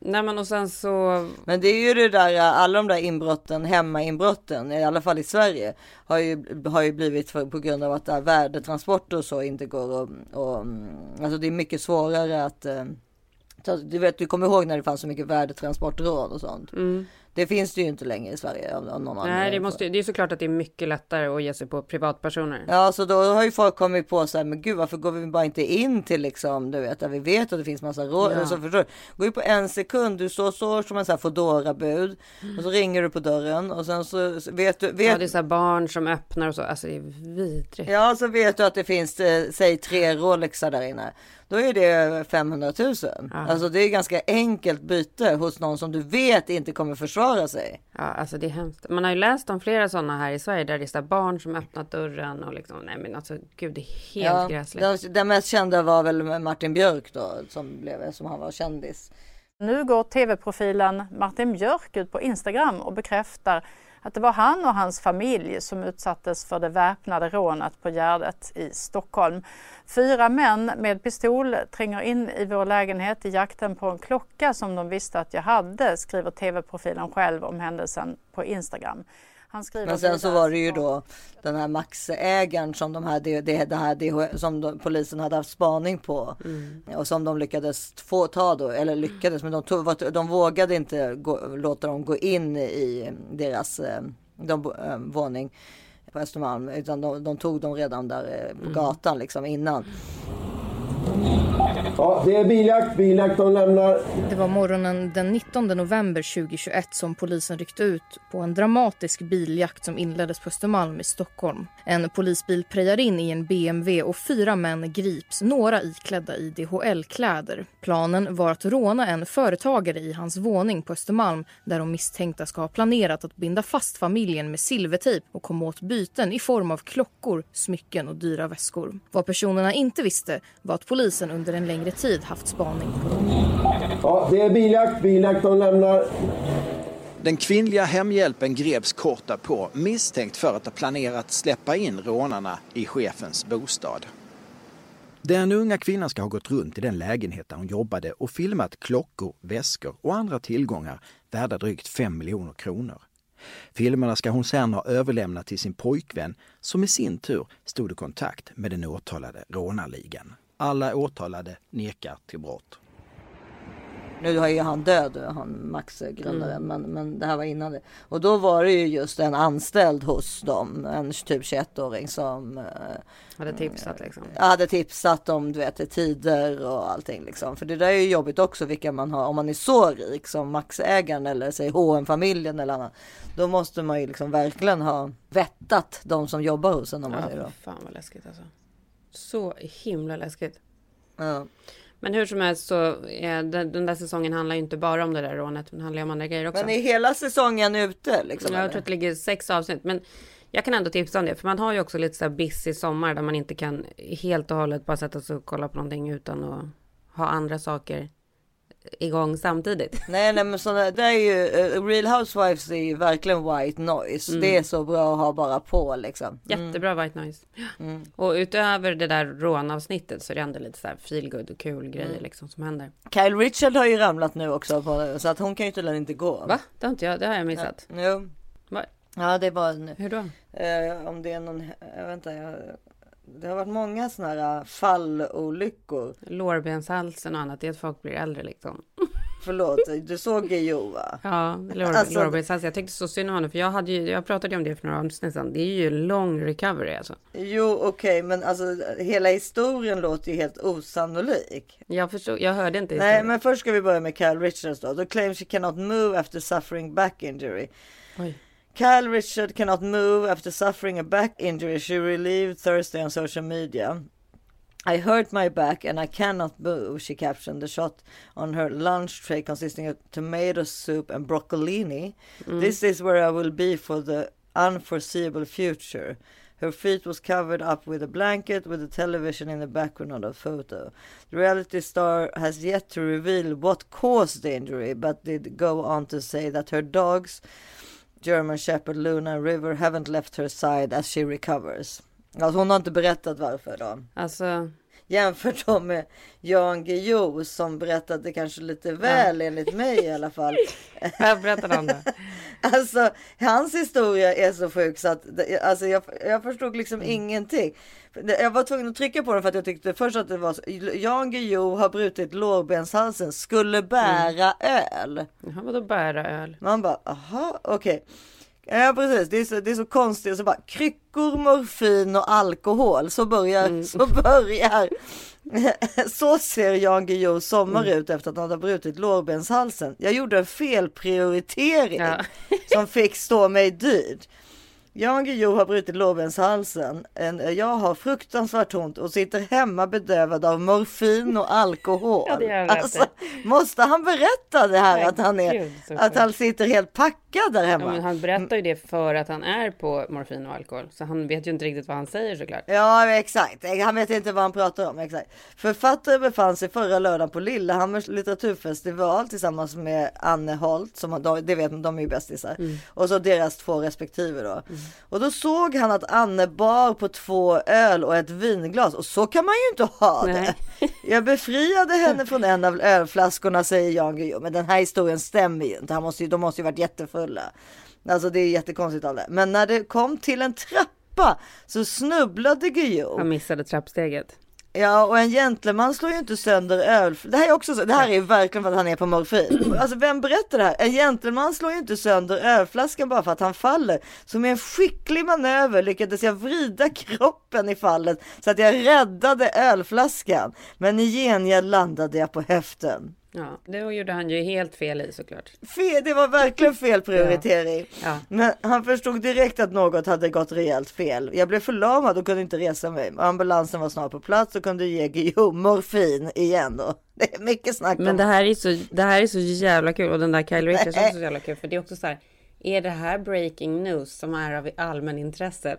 Nej, men och sen så. Men det är ju det där, alla de där inbrotten, hemmainbrotten, i alla fall i Sverige, har ju, har ju blivit för, på grund av att där värdetransporter och så inte går och, och mm, alltså det är mycket svårare att eh, du vet, du kommer ihåg när det fanns så mycket värdetransportrån och sånt. Det finns det ju inte längre i Sverige av, någon Nej, det, anledning. måste, det är såklart att det är mycket lättare att ge sig på privatpersoner. Ja, så då har ju folk kommit på så här, men gud varför går vi bara inte in till liksom, du vet, där vi vet att det finns massa råd. Ja. Så förstår du? Går ju på en sekund, du står så som en sån här Foodora-bud och så ringer du på dörren och sen så så vet du, vet, Ja, det är så här barn som öppnar och så. Alltså det är vidrigt. Ja, så vet du att det finns, eh, säg tre Rolexar där inne. Då är det 500 000. Alltså det är ganska enkelt byte hos någon som du vet inte kommer försvara sig. Ja, alltså det är hemskt. Man har ju läst om flera sådana här i Sverige där det är barn som öppnat dörren och liksom, nej men alltså gud det är helt Ja, gräsligt. den, den mest kända var väl Martin Björk då, som blev, som han var kändis. Nu går tv-profilen Martin Björk ut på Instagram och bekräftar att det var han och hans familj som utsattes för det väpnade rånet på Gärdet i Stockholm. Fyra män med pistol tränger in i vår lägenhet i jakten på en klocka som de visste att jag hade, skriver tv-profilen själv om händelsen på Instagram. Han skriver Men sen så var det ju då den här Max-ägaren som de här, det, det, det här DH, som de, polisen hade haft spaning på. Och som de lyckades få ta då, eller lyckades, men de, tog, de vågade inte gå, låta dem gå in i deras eh, de, eh, våning på Östermalm. Utan de, de tog dem redan där eh, på gatan liksom innan. Ja, det är biljakt. Biljakt, de lämnar. Det var morgonen den 19 november 2021 som polisen ryckte ut på en dramatisk biljakt som inleddes på Östermalm i Stockholm. En polisbil prejar in i en BMW och fyra män grips, några iklädda i DHL-kläder. Planen var att råna en företagare i hans våning på Östermalm där de misstänkta ska ha planerat att binda fast familjen med silvertejp och komma åt byten i form av klockor, smycken och dyra väskor. Vad personerna inte visste var att polisen under en längre tid haft spaning på. Ja, det är biljakt. Biljakt, de lämnar. Den kvinnliga hemhjälpen greps kort därpå misstänkt för att ha planerat släppa in rånarna i chefens bostad. Den unga kvinnan ska ha gått runt i den lägenhet där hon jobbade och filmat klockor, väskor och andra tillgångar värda drygt 5 miljoner kronor. Filmerna ska hon sedan ha överlämnat till sin pojkvän som i sin tur stod i kontakt med den åtalade rånarligan. Alla åtalade nekar till brott. Nu är ju han död, han Max grundaren, men, men det här var innan det. Och då var det ju just en anställd hos dem, en typ 21-åring som eh, Hade tipsat liksom. hade tipsat om du vet, tider och allting liksom. För det där är ju jobbigt också vilka man har. Om man är så rik som Maxägaren eller säg hm familjen eller annat. Då måste man ju liksom verkligen ha vettat de som jobbar hos en om man Ja, säger då. fan vad läskigt alltså. Så himla läskigt. Ja. Men hur som helst så är den, den där säsongen handlar ju inte bara om det där rånet. Den handlar ju om andra grejer också. Men är hela säsongen ute liksom? jag eller? tror att det ligger sex avsnitt. Men jag kan ändå tipsa om det. För man har ju också lite så här busy sommar där man inte kan helt och hållet bara sätta sig och kolla på någonting utan att ha andra saker igång samtidigt. Nej, nej, men sådana, det är ju, eh, Real Housewives är ju verkligen white noise. Mm. Det är så bra att ha bara på liksom. Mm. Jättebra white noise. Och utöver det där rånavsnittet så är det ändå lite så här feel good och kul grejer Mm. liksom som händer. Kyle Richard har ju ramlat nu också på, så att hon kan ju tydligen inte gå. Va? Det har inte jag, det har jag missat. Jo. Va? Ja, det var nu. Hur då? Eh, om det är någon, vet inte, jag, det har varit många sådana här fallolyckor. Lårbenshalsen och annat, det är att folk blir äldre liksom. Förlåt, du såg Gio va? Ja, lår, Alltså- lårbenshalsen. Jag tyckte så synd om honom för jag hade ju, jag pratade ju om det för några avsnitt sedan. Det är ju lång recovery alltså. Jo, okej, men alltså hela historien låter ju helt osannolik. Jag förstod, jag hörde inte Nej, historien. men först ska vi börja med Kyle Richards då. Då claims she cannot move after suffering back injury. Oj. Kyle Richard cannot move after suffering a back injury. She relieved Thursday on social media. I hurt my back and I cannot move, she captioned the shot on her lunch tray consisting of tomato soup and broccolini. Mm. This is where I will be for the unforeseeable future. Her feet was covered up with a blanket with a television in the background of the photo. The reality star has yet to reveal what caused the injury, but did go on to say that her dogs, German Shepherd Luna River, haven't left her side as she recovers. Alltså hon har inte berättat varför då. Alltså, Jämfört då med Jan Guillou som berättade kanske lite väl enligt mig i alla fall. jag berättade han det. Alltså hans historia är så sjuk så att alltså, jag, jag förstod liksom Mm. ingenting. Jag var tvungen att trycka på den för att jag tyckte först att det var så, Jan Guillou har brutit lårbenshalsen, skulle bära öl. Jaha, vadå bära öl? Man bara, aha, okej. Ja precis, det är, så, det är så konstigt. Så bara, kryckor, morfin och alkohol. Så börjar, så börjar. så ser Jan Guillous sommar ut efter att han har brutit lårbenshalsen. Jag gjorde en felprioritering som fick stå mig dyrt. Jan Guillou har brutit lårbenshalsen. En- Jag har fruktansvärt ont och sitter hemma bedövad av morfin och alkohol. Ja, det alltså, måste han berätta det här Men att han, är, gud, att han sitter helt packad där hemma? Ja, han berättar ju det för att han är på morfin och alkohol. Så han vet ju inte riktigt vad han säger såklart. Ja exakt, han vet inte vad han pratar om. Exakt. Författare befann sig förra lördagen på Lillehammers litteraturfestival tillsammans med Anne Holt, som det vet de är ju bästisar. Mm. Och så deras två respektive då. Och då såg han att Anne bar på två öl och ett vinglas och så kan man ju inte ha det. Jag befriade henne från en av ölflaskorna säger Jan Guillou. Men den här historien stämmer ju inte. Han måste ju, de måste ju varit jättefulla. Alltså det är jättekonstigt av det. Men när det kom till en trappa så snubblade Guillou. Han missade trappsteget. Ja, och en gentleman slår ju inte sönder öl. Det här är också så, det här är ju verkligen för att han är på morfin. Alltså vem berättar det här? En gentleman slår ju inte sönder ölflaskan bara för att han faller. Så med en skicklig manöver lyckades jag vrida kroppen i fallet så att jag räddade ölflaskan. Men i gengäld landade jag på höften. Ja, det gjorde han ju helt fel i såklart. Fel, det var verkligen fel prioritering. Ja. Men han förstod direkt att något hade gått rejält fel. Jag blev förlamad och kunde inte resa mig. Ambulansen var snart på plats och kunde ge Guillou morfin igen då. Det är mycket snack Men om det här är så, det här är så jävla kul och den där Kyle Richards är så jävla kul för det är också så här. Är det här breaking news som är av allmänintresse?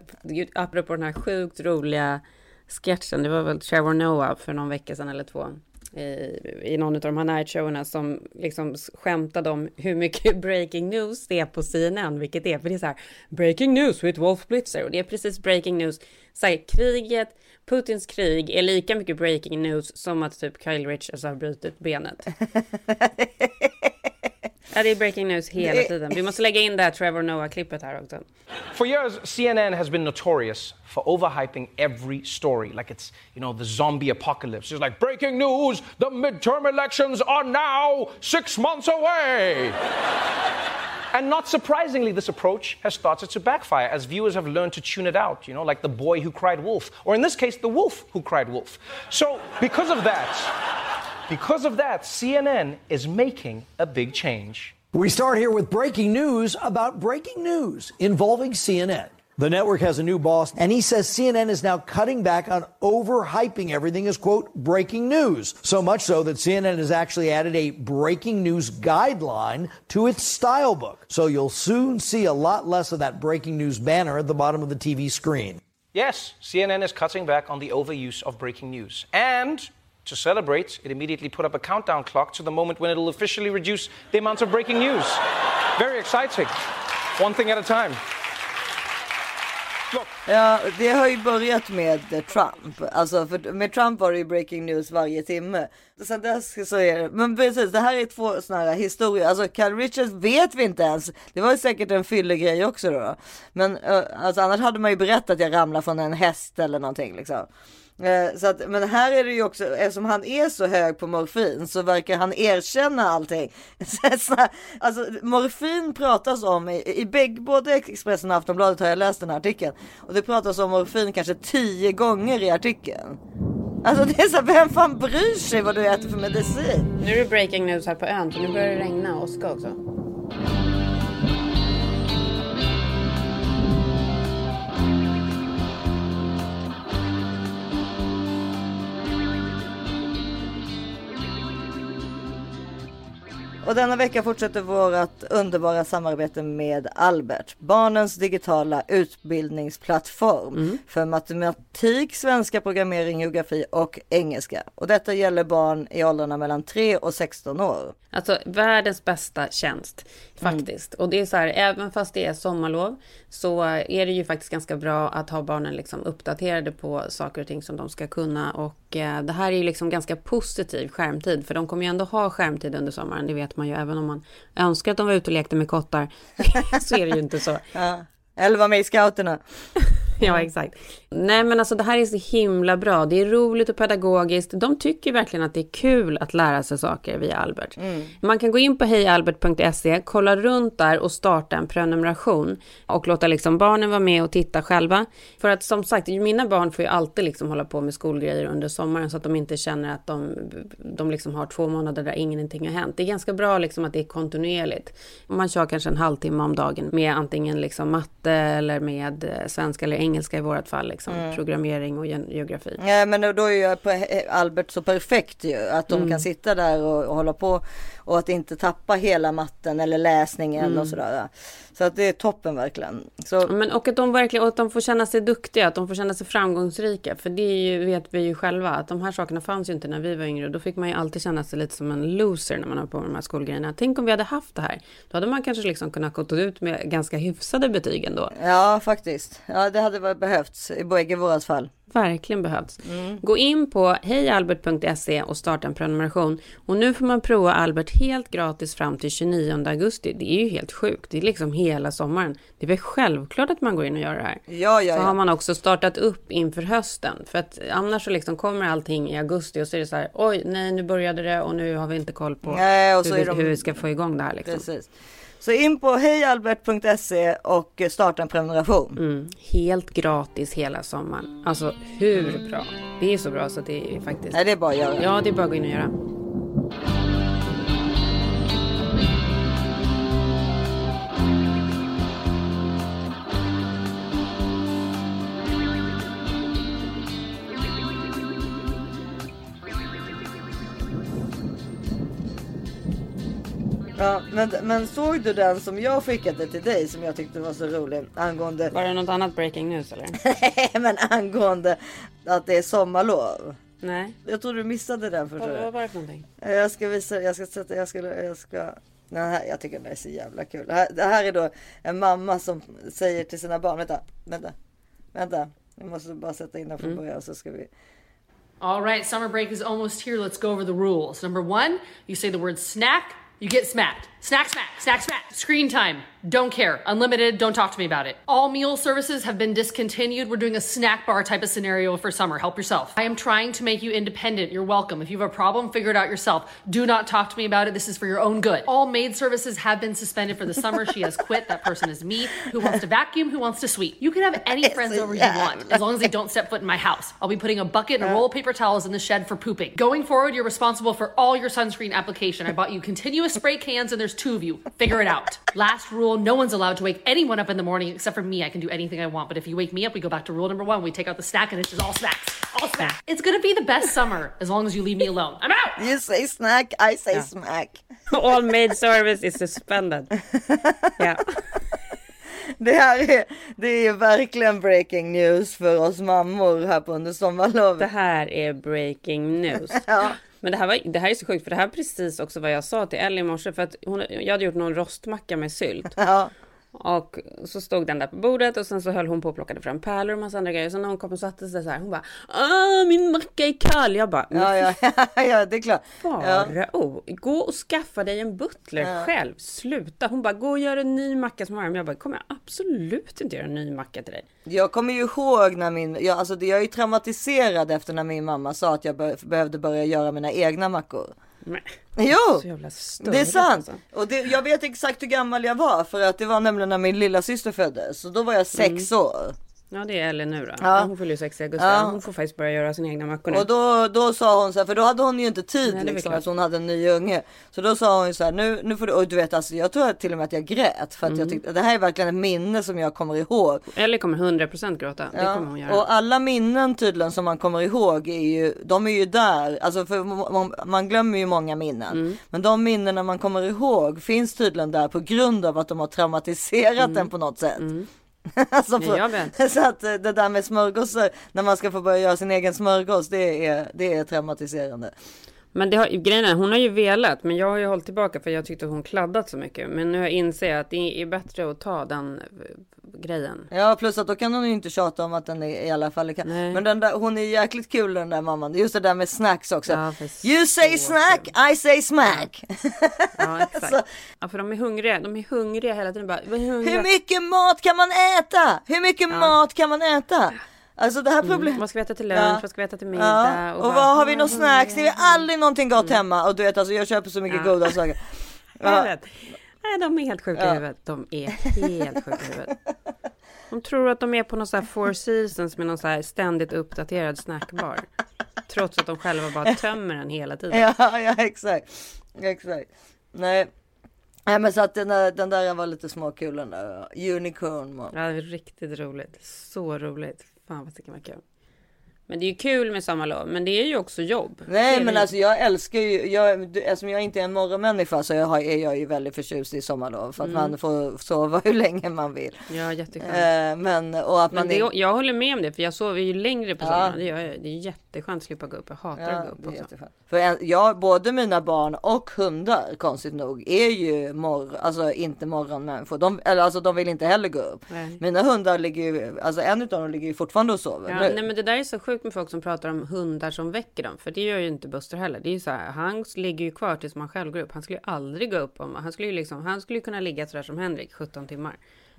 Apropå den här sjukt roliga sketchen, det var väl Trevor Noah för någon vecka sedan eller två. Eh, I, någon av de här nightshowerna som liksom skämtade om hur mycket breaking news det är på CNN, vilket det är. För det är så här, breaking news with Wolf Blitzer. Och det är precis breaking news. Så här, kriget, Putins krig är lika mycket breaking news som att typ Kyle Richards har brutit benet. Ja, det är breaking news hela Det- tiden. Vi måste lägga in det här Trevor Noah-klippet här också. For years, CNN has been notorious for overhyping every story, like it's you know the zombie apocalypse. It's like breaking news: the midterm elections are now six months away. And not surprisingly, this approach has started to backfire as viewers have learned to tune it out, you know, like the boy who cried wolf, or in this case, the wolf who cried wolf. So, because of that, because of that, CNN is making a big change. We start here with breaking news about breaking news involving CNN. The network has a new boss, and he says CNN is now cutting back on overhyping everything as, quote, breaking news. So much so that CNN has actually added a breaking news guideline to its style book. So you'll soon see a lot less of that breaking news banner at the bottom of the TV screen. Yes, CNN is cutting back on the overuse of breaking news. And to celebrate, it immediately put up a countdown clock to the moment when it'll officially reduce the amount of breaking news. Very exciting. One thing at a time. Ja, det har ju börjat med Trump. Alltså, för med Trump var det ju breaking news varje timme. Sen dess så är det, men precis, det här är två sådana här historier. Alltså, Carl Richards vet vi inte ens. Det var ju säkert en fyllegrej också då. Men eh, alltså, annars hade man ju berättat att jag ramlade från en häst eller någonting liksom. Eh, så att, men här är det ju också, eftersom han är så hög på morfin så verkar han erkänna allting. Alltså, morfin pratas om i, i bägge, både Expressen och Aftonbladet har jag läst den här artikeln. Och det pratas om morfin kanske tio gånger i artikeln. Alltså det är så här, vem fan bryr sig vad du äter för medicin? Nu är det breaking news här på ön, för nu börjar det regna och åska också. Och denna vecka fortsätter vårt underbara samarbete med Albert, barnens digitala utbildningsplattform för matematik, svenska, programmering, geografi och engelska. Och detta gäller barn i åldrarna mellan 3 och 16 år. Alltså världens bästa tjänst faktiskt. Och det är så här, även fast det är sommarlov så är det ju faktiskt ganska bra att ha barnen liksom uppdaterade på saker och ting som de ska kunna. Och eh, det här är ju liksom ganska positiv skärmtid, för de kommer ju ändå ha skärmtid under sommaren, det vet man ju. Även om man önskar att de var ute och lekte med kottar, så är det ju inte så. Ja. Eller var med i scouterna. Ja, exakt. Nej, men alltså det här är så himla bra. Det är roligt och pedagogiskt. De tycker verkligen att det är kul att lära sig saker via Albert. Man kan gå in på hejalbert.se, kolla runt där och starta en prenumeration och låta liksom barnen vara med och titta själva. För att som sagt, mina barn får ju alltid liksom hålla på med skolgrejer under sommaren så att de inte känner att de, de liksom har två månader där ingenting har hänt. Det är ganska bra liksom att det är kontinuerligt. Man kör kanske en halvtimme om dagen med antingen liksom matte eller med eh, svenska eller engelska i vårt fall, liksom Mm. programmering och geografi. Nej men då är ju på Albert så perfekt ju att de Mm. kan sitta där och, och hålla på och att inte tappa hela matten eller läsningen Mm. och sådär. Så att det är toppen verkligen. Så, Men, och att de verkligen och att de får känna sig duktiga, att de får känna sig framgångsrika. För det ju, vet vi ju själva, att de här sakerna fanns ju inte när vi var yngre. Då fick man ju alltid känna sig lite som en loser när man har på med de här skolgrejerna. Tänk om vi hade haft det här. Då hade man kanske liksom kunnat gå ut med ganska hyfsade betyg ändå. ja faktiskt. Ja det hade behövts i bägge våras fall. Verkligen behövts. Gå in på hejalbert.se och starta en prenumeration. Och nu får man prova Albert helt gratis fram till 29 augusti. Det är ju helt sjukt. Det är liksom hela sommaren. Det är väl självklart att man går in och gör det här. Ja, ja, så ja. har man också startat upp inför hösten. För att annars så liksom kommer allting i augusti och så är det så här, oj, nej, nu började det och nu har vi inte koll på Nej, hur, vi, de- hur vi ska få igång det här liksom. Precis. Så in på hejalbert.se och starta en prenumeration. Mm, helt gratis hela sommaren. Alltså hur bra? Det är så bra så det är faktiskt... Nej, det är bara att göra. Ja, det är bara att gå in och göra. Ja, men, men såg du den som jag skickade till dig som jag tyckte var så rolig angående Var det något annat breaking news eller? men angående att det är sommarlov. Nej. Jag tror du missade den förstår Vad, var det för någonting? Jag ska visa, jag ska sätta, jag ska, jag ska. Nej, här, jag tycker det är så jävla kul. Det här, det här är då en mamma som säger till sina barn, vänta, vänta, vänta. Jag måste bara sätta in den från början så ska vi. All right, summer break is almost here. Let's go over the rules. Number one, you say the word snack You get smacked. Snack, smack, snack, smack. Screen time. Don't care. Unlimited. Don't talk to me about it. All meal services have been discontinued. We're doing a snack bar type of scenario for summer. Help yourself. I am trying to make you independent. You're welcome. If you have a problem, figure it out yourself. Do not talk to me about it. This is for your own good. All maid services have been suspended for the summer. She has quit. That person is me. Who wants to vacuum? Who wants to sweep? You can have any friends over you want, as long as they don't step foot in my house. I'll be putting a bucket and a roll of paper towels in the shed for pooping. Going forward, you're responsible for all your sunscreen application. I bought you continuous spray cans, and there's two of you. Figure it out. Last rule: no one's allowed to wake anyone up in the morning except for me. I can do anything I want, but if you wake me up, we go back to rule number one. We take out the snack, and it's just all snacks. All snacks. It's gonna be the best summer as long as you leave me alone. I'm out. You say snack, I say Ja. smack. All maid service is suspended. Yeah. Det här är, det är verkligen breaking news för oss mammor här på under sommarlovet. Det här är breaking news. Ja. Men det här, var, det här är så sjukt för det här är precis också vad jag sa till Ellie i morse för att hon, jag hade gjort någon rostmacka med sylt. Ja. Och så stod den där på bordet och sen så höll hon på och plockade fram pärlor och massa andra grejer. Så när hon kom och satte sig så här, hon bara ah min macka är kall. Jag bara Ja, ja, ja, ja, det är klart. Farao, gå och skaffa dig en butler Ja. själv. Sluta. Hon bara, gå och gör en ny macka som varm. Jag bara, kommer jag absolut inte göra en ny macka till dig. Jag kommer ju ihåg när min, jag, alltså jag är ju traumatiserad efter när min mamma sa att jag be, behövde börja göra mina egna mackor. Men, Jo, det är sant. alltså. Och det, jag vet exakt hur gammal jag var för att det var nämligen när min lilla syster föddes. Så då var jag sex Mm. år. Ja det är Ellie nu då. Ja. Hon fyller ju 60 i augusti. Ja. Hon får faktiskt börja göra sina egna mackor nu. Och då, då sa hon så här, för då hade hon ju inte tid Nej, det liksom, eftersom hon hade en ny unge. Så då sa hon ju så här, nu, nu får du, och du vet alltså, jag tror till och med att jag grät för att Mm. jag tyckte, det här är verkligen ett minne som jag kommer ihåg. Ellie kommer 100% gråta. Det Ja, kommer hon göra. Och alla minnen tydligen som man kommer ihåg är ju, de är ju där, alltså för man, man glömmer ju många minnen. Mm. Men de minnena man kommer ihåg finns tydligen där på grund av att de har traumatiserat den på något sätt. Mm. Jag vet. Så att eh, det där med smörgåsar, när man ska få börja göra sin egen smörgås, det är, det är traumatiserande. Men det har, grejen är, hon har ju velat, men jag har ju hållit tillbaka för jag tyckte hon kladdat så mycket. Men nu har jag inser jag att det är bättre att ta den eh, grejen. Ja plus att då kan hon ju inte tjata om att den är i alla fall Men den där, hon är jäkligt kul den där mamman. Just det där med snacks också. Ja, you say snack, I say smack. Ja, exakt. Ja, för de är hungriga. De är hungriga hela tiden. Bara, "Vad är hungriga?" Hur mycket mat kan man äta? Hur mycket mat kan man äta? Alltså det här Mm, problemet. vad ska vi äta till lunch? Ja. Vad ska vi äta till middag? Ja. Och, bara, vad har vi "Ah, någon snacks? Det är aldrig någonting gott hemma. Och du vet alltså jag köper så mycket Ja. goda saker. Ja. Nej, de är helt sjuka Ja. i huvudet. De är helt sjuka i huvudet. De tror att de är på någon sån här four seasons med någon så här ständigt uppdaterad snackbar. Trots att de själva bara tömmer den hela tiden. Ja, ja exakt. Exakt. Nej. Nej men så att den där, den där var lite småkul den där. Unicorn man. Ja, riktigt roligt. Så roligt. Fan vad tycker man kul. Men det är ju kul med sommarlov, men det är ju också jobb. Nej men det. alltså jag älskar ju, jag, eftersom jag inte är en morgonmänniska så jag har, är jag ju väldigt förtjust i sommarlov. För att Mm. man får sova hur länge man vill. Ja, jätteskönt. Eh, men och att Men man det, är, jag håller med om det, för jag sover ju längre på Ja. sommaren. Det, gör jag. det är jätteskönt att slippa gå upp. Jag hatar Ja, att gå upp det är jätteskönt. För en, jag, både mina barn och hundar, konstigt nog, är ju mor, alltså inte morgonmänniskor. De, eller alltså de vill inte heller gå upp. Nej. Mina hundar ligger ju, alltså en utav dem ligger ju fortfarande och sover. Ja, nu. nej men det där är så sjukt med folk som pratar om hundar som väcker dem. För det gör ju inte Buster heller. Det är ju så här, han ligger ju kvar tills man själv går upp. Han skulle ju aldrig gå upp om, han skulle ju liksom, han skulle ju kunna ligga sådär som Henrik, 17 timmar.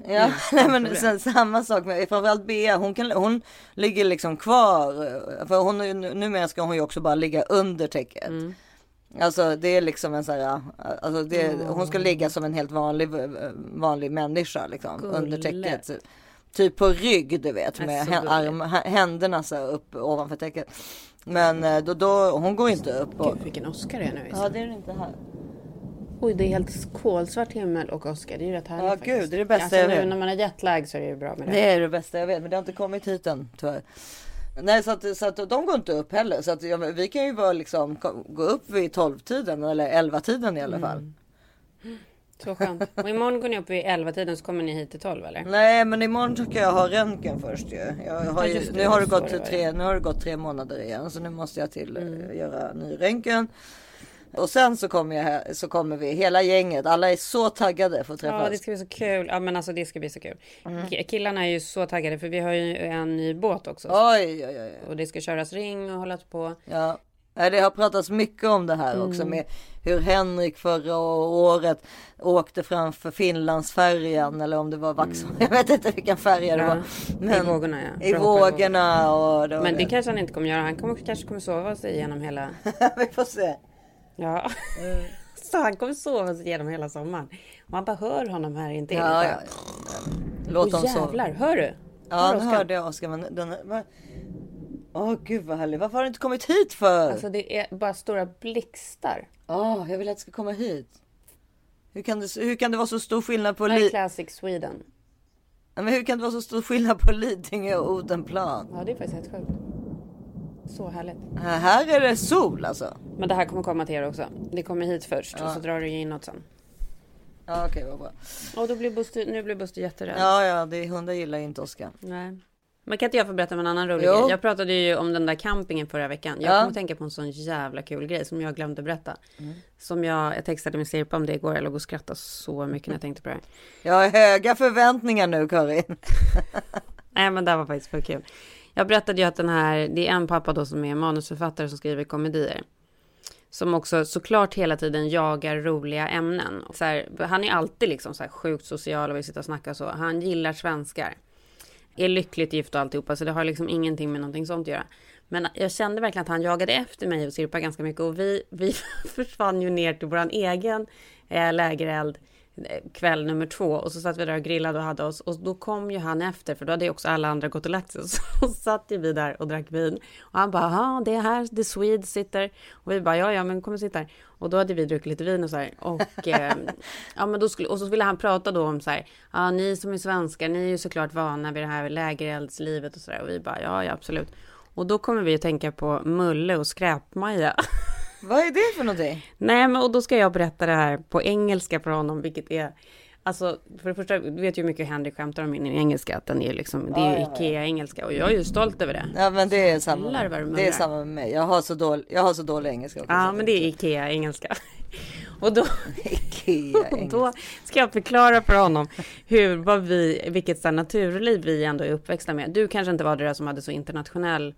Ja, nej, men sen, samma sak med framförallt Bea. Hon, kan, hon ligger liksom kvar. För hon, numera ska hon ju också bara ligga under täcket. Mm. Alltså det är liksom en sån här, alltså det, hon ska ligga som en helt vanlig, vanlig människa liksom under täcket. Typ på rygg du vet med arm, hä- händerna så upp ovanför täcket. Men eh, då, då, hon går inte upp. Och, Gud vilken Oscar det är nu. ja det är det inte här. Oj, det är helt kolsvart himmel och Oscar. Det är ju rätt härligt Ja, faktiskt. gud, det är det bästa alltså, jag nu vet. när man har jetlag så är det ju bra med det. Det är det bästa jag vet, men det har inte kommit hit än tyvärr. Nej, så att, så att de går inte upp heller. Så att ja, vi kan ju bara liksom gå upp vid 12-tiden eller 11-tiden i alla Mm. Så skönt. Och imorgon går ni upp vid 11 tiden så kommer ni hit till 12 eller? Nej, men imorgon ska jag ha röntgen först ju. Jag har nu, har det gått det tre, nu har det gått tre månader igen, så nu måste jag till Mm. eh, göra ny röntgen. Och sen så kommer, jag så kommer vi, hela gänget, alla är så taggade för att träffas. Ja, det ska bli så kul. Ja, men alltså det ska bli så kul. Mm. Ki- Killarna är ju så taggade för vi har ju en ny båt också. Oj, oj, oj. Och det ska köras ring och hållas på. Ja. Nej, det har pratats mycket om det här också Mm. med hur Henrik förra året åkte framför Finlandsfärjan eller om det var Vaxholm. Jag vet inte vilken färja det Mm. Ja, var. I vågorna ja. I vågorna och det Men det det. kanske han inte kommer göra. Han kommer, kanske kommer sova sig igenom hela... Vi får se. Ja. Så han kommer sova sig igenom hela sommaren. Man bara hör honom här intill. Ja, ja, Låt dem sova. jävlar, hör du? Ja, Hör nu hörde jag Oskar. Men den, vad- Åh gud vad härligt. Varför har du inte kommit hit för? Alltså det är bara stora blixtar. Åh, jag vill att du ska komma hit. Hur kan, det, hur kan det vara så stor skillnad på Li- Classic Sweden. Men hur kan det vara så stor skillnad på Lidingö och Odenplan? Ja, det är faktiskt helt sjukt. Så härligt. Här, här är det sol alltså. Men det här kommer komma till er också. Det kommer hit först och Ja. så drar ju inåt sen. Ja okej vad bra. Och då blir Buster, nu blir Buster jätterädd. Ja ja, det hundar gillar ju inte Oskar. Nej. Men kan inte jag få berätta om en annan rolig Jo. grej? Jag pratade ju om den där campingen förra veckan. Jag Ja. kom att tänka på en sån jävla kul grej som jag glömde berätta. Mm. Som jag, jag textade med Sirpa om det igår. Jag låg och skrattade så mycket när jag tänkte på det här. Jag har höga förväntningar nu Karin. Nej men det var faktiskt för kul. Jag berättade ju att den här, det är en pappa då som är manusförfattare som skriver komedier. Som också såklart hela tiden jagar roliga ämnen. Här, han är alltid liksom så här sjukt social och vill sitta och snacka och så. Han gillar svenskar. Är lyckligt gift och alltihopa så det har liksom ingenting med någonting sånt att göra. Men jag kände verkligen att han jagade efter mig och Sirpa ganska mycket och vi, vi försvann ju ner till våran egen eh, lägereld eh, kväll nummer två och så satt vi där och grillade och hade oss och då kom ju han efter för då hade ju också alla andra gått och lagt sig. Så satt ju vi där och drack vin. Och han bara ja det är här The Swedes sitter. Och vi bara ja ja men kom och sitt där. Och då hade vi druckit lite vin och så här. Och eh, ja men då skulle och så ville han prata då om så här ja ni som är svenskar ni är ju såklart vana vid det här lägereldslivet och så där. Och vi bara ja ja absolut. Och då kommer vi att tänka på Mulle och Skräpmaja. Vad är det för någonting? Nej, men och då ska jag berätta det här på engelska för honom, vilket är Alltså, för det första, du vet ju hur mycket Henrik skämtar om min engelska, att den är liksom, det är Ja. Ikea-engelska och jag är ju stolt över det. Ja men det är samma. Det är samma med mig. Jag har så dålig, jag har så dålig engelska också. Ja, men det är Ikea-engelska. Och då, Ikea och då ska jag förklara för honom hur, vad vi, vilket så naturliv vi ändå är uppväxta med. Du kanske inte var det där som hade så internationell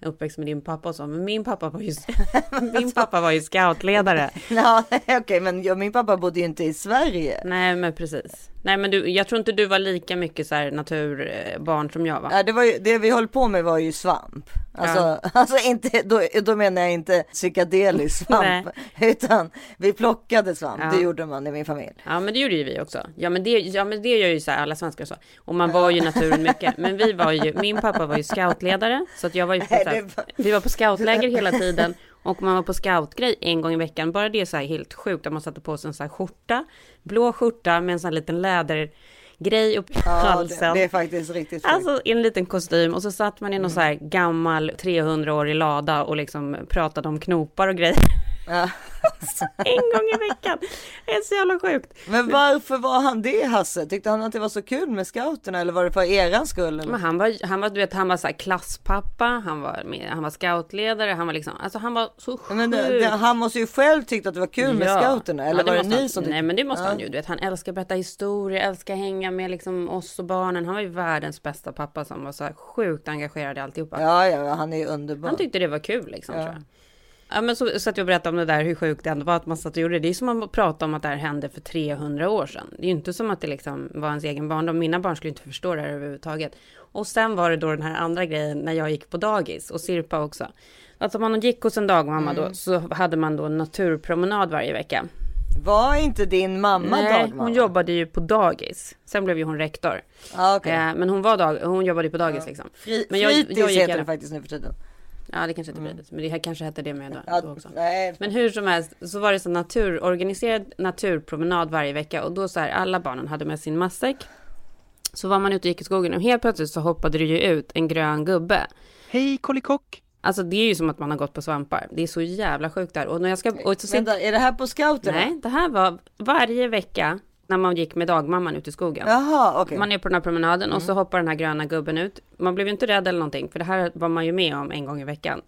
uppväxt med din pappa och så, men min pappa var ju, min pappa var ju scoutledare. Ja, okej, men jag, min pappa bodde ju inte i Sverige. Nej, men precis. Nej, men du, jag tror inte du var lika mycket så här naturbarn som jag var. Ja, det, var ju, det vi höll på med var ju svamp. Alltså, Ja. alltså inte, då, då menar jag inte psykedelisk svamp, utan vi plockade svamp. Ja. Det gjorde man i min familj. Ja, men det gjorde ju vi också. Ja, men det, ja, men det gör ju så här alla svenskar så. Och man var ju naturen mycket. Men vi var ju, min pappa var ju scoutledare. Så att jag var ju på, här, vi var på scoutläger hela tiden. Och man var på scoutgrej en gång i veckan. Bara det är så här helt sjukt att man satte på sig en sån här skjorta. Blå skjorta med en sån här liten lädergrej upp Ja, halsen. det, det är faktiskt riktigt sjukt. Alltså i en liten kostym och så satt man i någon så här gammal 300-årig lada och liksom pratade om knopar och grejer. Ja. en gång i veckan. Det är så jävla sjukt. Men varför var han det Hasse? Tyckte han att det var så kul med scouterna eller var det för eran skull? Eller? Men han var, han var, du vet, han var så klasspappa, han var, med, han var scoutledare, han var liksom, alltså han var så sjukt. Men det, det, han måste ju själv tyckt att det var kul med Ja. scouterna eller Ja, var det ni han, som Nej tyckte- men det måste Ja. han ju, du vet han älskar att berätta historier, älskar att hänga med liksom oss och barnen. Han var ju världens bästa pappa som var så här sjukt engagerad i alltihopa. Ja, ja, han är ju underbar. Han tyckte det var kul liksom tror jag. Ja men så satt jag och berättade om det där hur sjukt det ändå var att man satt och gjorde det. Det är som att prata om att det här hände för 300 år sedan. Det är ju inte som att det liksom var ens egen barndom. Mina barn skulle inte förstå det här överhuvudtaget. Och sen var det då den här andra grejen när jag gick på dagis och Sirpa också. Alltså om man gick hos en dagmamma Mm. då så hade man då en naturpromenad varje vecka. Var inte din mamma Nej, dagmamma? hon jobbade ju på dagis. Sen blev ju hon rektor. Ah, okej. eh, men hon var dag, hon jobbade ju på dagis liksom. Fri, Men jag- fritids jag gick heter det faktiskt nu för tiden. Ja, det kanske inte fritids, men det här kanske hette det med då, Ja, då också. nej. Men hur som helst så var det så natur, organiserad naturpromenad varje vecka och då så här alla barnen hade med sin matsäck. Så var man ute och gick i skogen och helt plötsligt så hoppade det ju ut en grön gubbe. Hej kollikock! Alltså det är ju som att man har gått på svampar. Det är så jävla sjukt där. Och när jag ska... Och så Vänta, är det här på scouterna? Nej, det här var varje vecka när man gick med dagmamman ut i skogen. Jaha, okej. Man är på den här promenaden och så Mm. hoppar den här gröna gubben ut. Man blev ju inte rädd eller någonting, för det här var man ju med om en gång i veckan.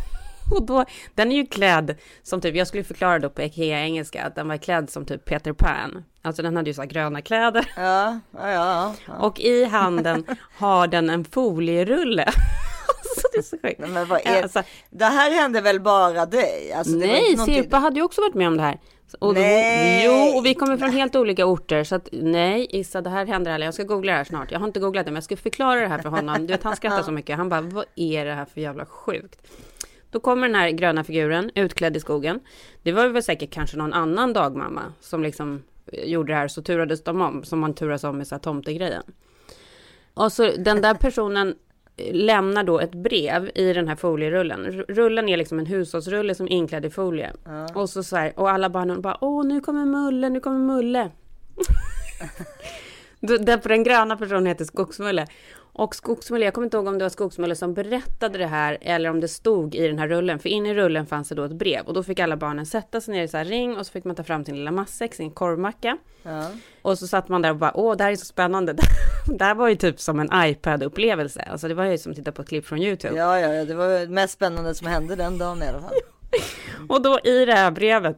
och då, den är ju klädd som typ, jag skulle förklara då på Ikea engelska, att den var klädd som typ Peter Pan. Alltså den hade ju så här gröna kläder. Ja, ja, ja. ja. Och i handen har den en folierulle. alltså det är så. Men vad är... Alltså, Det här hände väl bara dig? Alltså, nej, Sirpa hade ju också varit med om det här. Och Nej. jo, och vi kommer från helt olika orter. Så att nej, Issa, det här händer aldrig. Jag ska googla det här snart. Jag har inte googlat det, men jag ska förklara det här för honom. Du vet, han skrattar så mycket. Han bara, vad är det här för jävla sjukt? Då kommer den här gröna figuren utklädd i skogen. Det var väl säkert kanske någon annan dagmamma som liksom gjorde det här, så turades de om, som man turas om med så här tomtegrejen. Och så den där personen lämnar då ett brev i den här folierullen. Rullen är liksom en hushållsrulle som är inklädd i folie. Och så så här, och alla barnen bara, åh nu kommer Mulle, nu kommer Mulle. Därför den gröna personen heter Skogsmulle. Och Skogsmulle, jag kommer inte ihåg om det var Skogsmulle som berättade det här eller om det stod i den här rullen. För inne i rullen fanns det då ett brev och då fick alla barnen sätta sig ner i så här ring och så fick man ta fram sin lilla matsäck, sin korvmacka. Ja. Och så satt man där och bara, åh, det här är så spännande. det här var ju typ som en iPad-upplevelse. Alltså det var ju som att titta på ett klipp från YouTube. Ja, ja, ja, det var det mest spännande som hände den dagen i alla fall. Och då i det här brevet,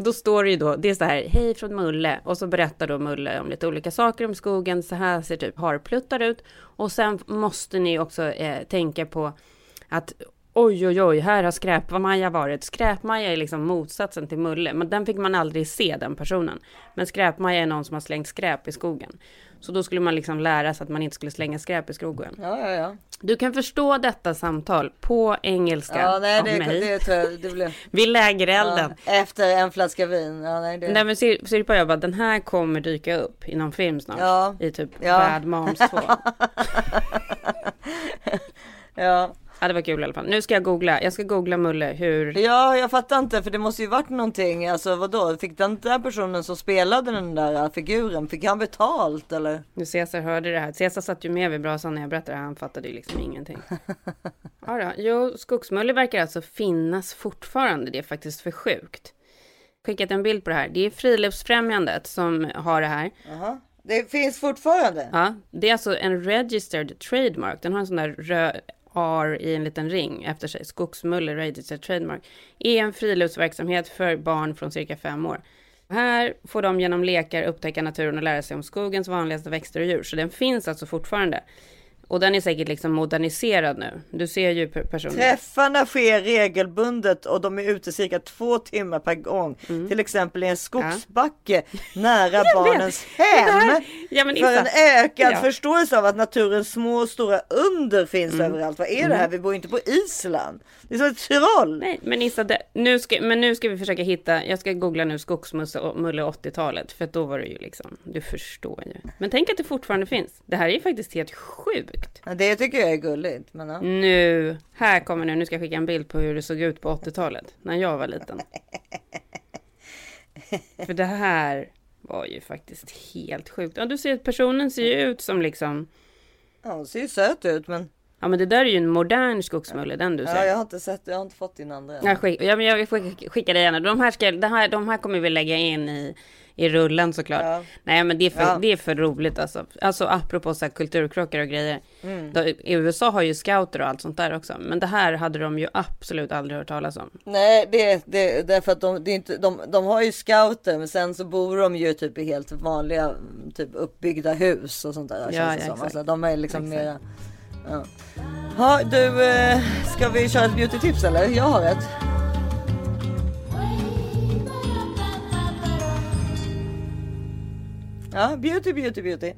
då står det ju då, det är så här, hej från Mulle. Och så berättar då Mulle om lite olika saker om skogen. Så här ser typ harpluttar ut. Och sen måste ni också eh, tänka på att oj, oj, oj, här har skräpmaja varit. skräpmaja är liksom motsatsen till Mulle, men den fick man aldrig se, den personen. Men skräpmaja är någon som har slängt skräp i skogen. Så då skulle man liksom lära sig att man inte skulle slänga skräp i skogen. Ja, ja, ja. Du kan förstå detta samtal på engelska Ja, nej, av det, mig. det tror jag. Det blev... Vid lägerelden. Ja, efter en flaska vin. Ja, nej, det... Nej men Sirpa och jag bara, den här kommer dyka upp i någon film snart. Ja. I typ Ja. Bad Moms 2. ja. Ja det var kul i alla fall. Nu ska jag googla. Jag ska googla Mulle hur. Ja, jag fattar inte för det måste ju varit någonting. Alltså vadå? Fick den där personen som spelade den där figuren, fick han betalt eller? Nu Cesar hörde det här. Cesar satt ju med vid brasan när jag berättade det här. Han fattade ju liksom ingenting. Ja då. Jo, skogsmulle verkar alltså finnas fortfarande. Det är faktiskt för sjukt. Skickat en bild på det här. Det är Friluftsfrämjandet som har det här. Jaha. Det finns fortfarande? Ja, det är alltså en registered trademark. Den har en sån där röd R i en liten ring efter sig. Skogsmulle registered trademark. Är en friluftsverksamhet för barn från cirka fem år. Här får de genom lekar upptäcka naturen och lära sig om skogens vanligaste växter och djur. Så den finns alltså fortfarande. Och den är säkert liksom moderniserad nu. Du ser ju per- personen. Träffarna sker regelbundet och de är ute cirka två timmar per gång. Till exempel i en skogsbacke nära barnens hem. Ja, men för en ökad Ja. förståelse av att naturens små och stora under finns Mm. överallt. Vad är det här? Mm. Vi bor inte på Island. Det är som ett troll. Nej, men Issa, det, nu ska, men nu ska vi försöka hitta, jag ska googla nu skogsmulle och mulle 80-talet, för då var det ju liksom, du förstår ju. Men tänk att det fortfarande finns. Det här är ju faktiskt helt sjukt. Ja, Det tycker jag är gulligt. Men, ja. Nu, här kommer nu, nu ska jag skicka en bild på hur det såg ut på 80-talet, när jag var liten. För det här var ju faktiskt helt sjukt. Ja, du ser att personen ser ju ut som liksom, Ja, hon ser ju söt ut men ja men det där är ju en modern skogsmulle, den du ser. ja, jag har inte sett, jag har inte fått din andra än. Jag, skick, ja, men jag skick- skickar det gärna. De här, ska, det här, de här kommer vi lägga in i, i rullen såklart. Nej men det är för, Ja. det är för roligt alltså. Alltså apropå så här, kulturkrockar och grejer. Mm. Då, I USA har ju scouter och allt sånt där också. Men det här hade de ju absolut aldrig hört talas om. Nej, det, det, det är för att de, det är inte, de, de har ju scouter men sen så bor de ju typ i helt vanliga typ uppbyggda hus och sånt där. Ja, känns det ja, som. Alltså, de är liksom Exakt. mera... Ja. Ha, du, eh, ska vi köra ett beauty-tips eller? Jag har ett. Ja, beauty, beauty, beauty.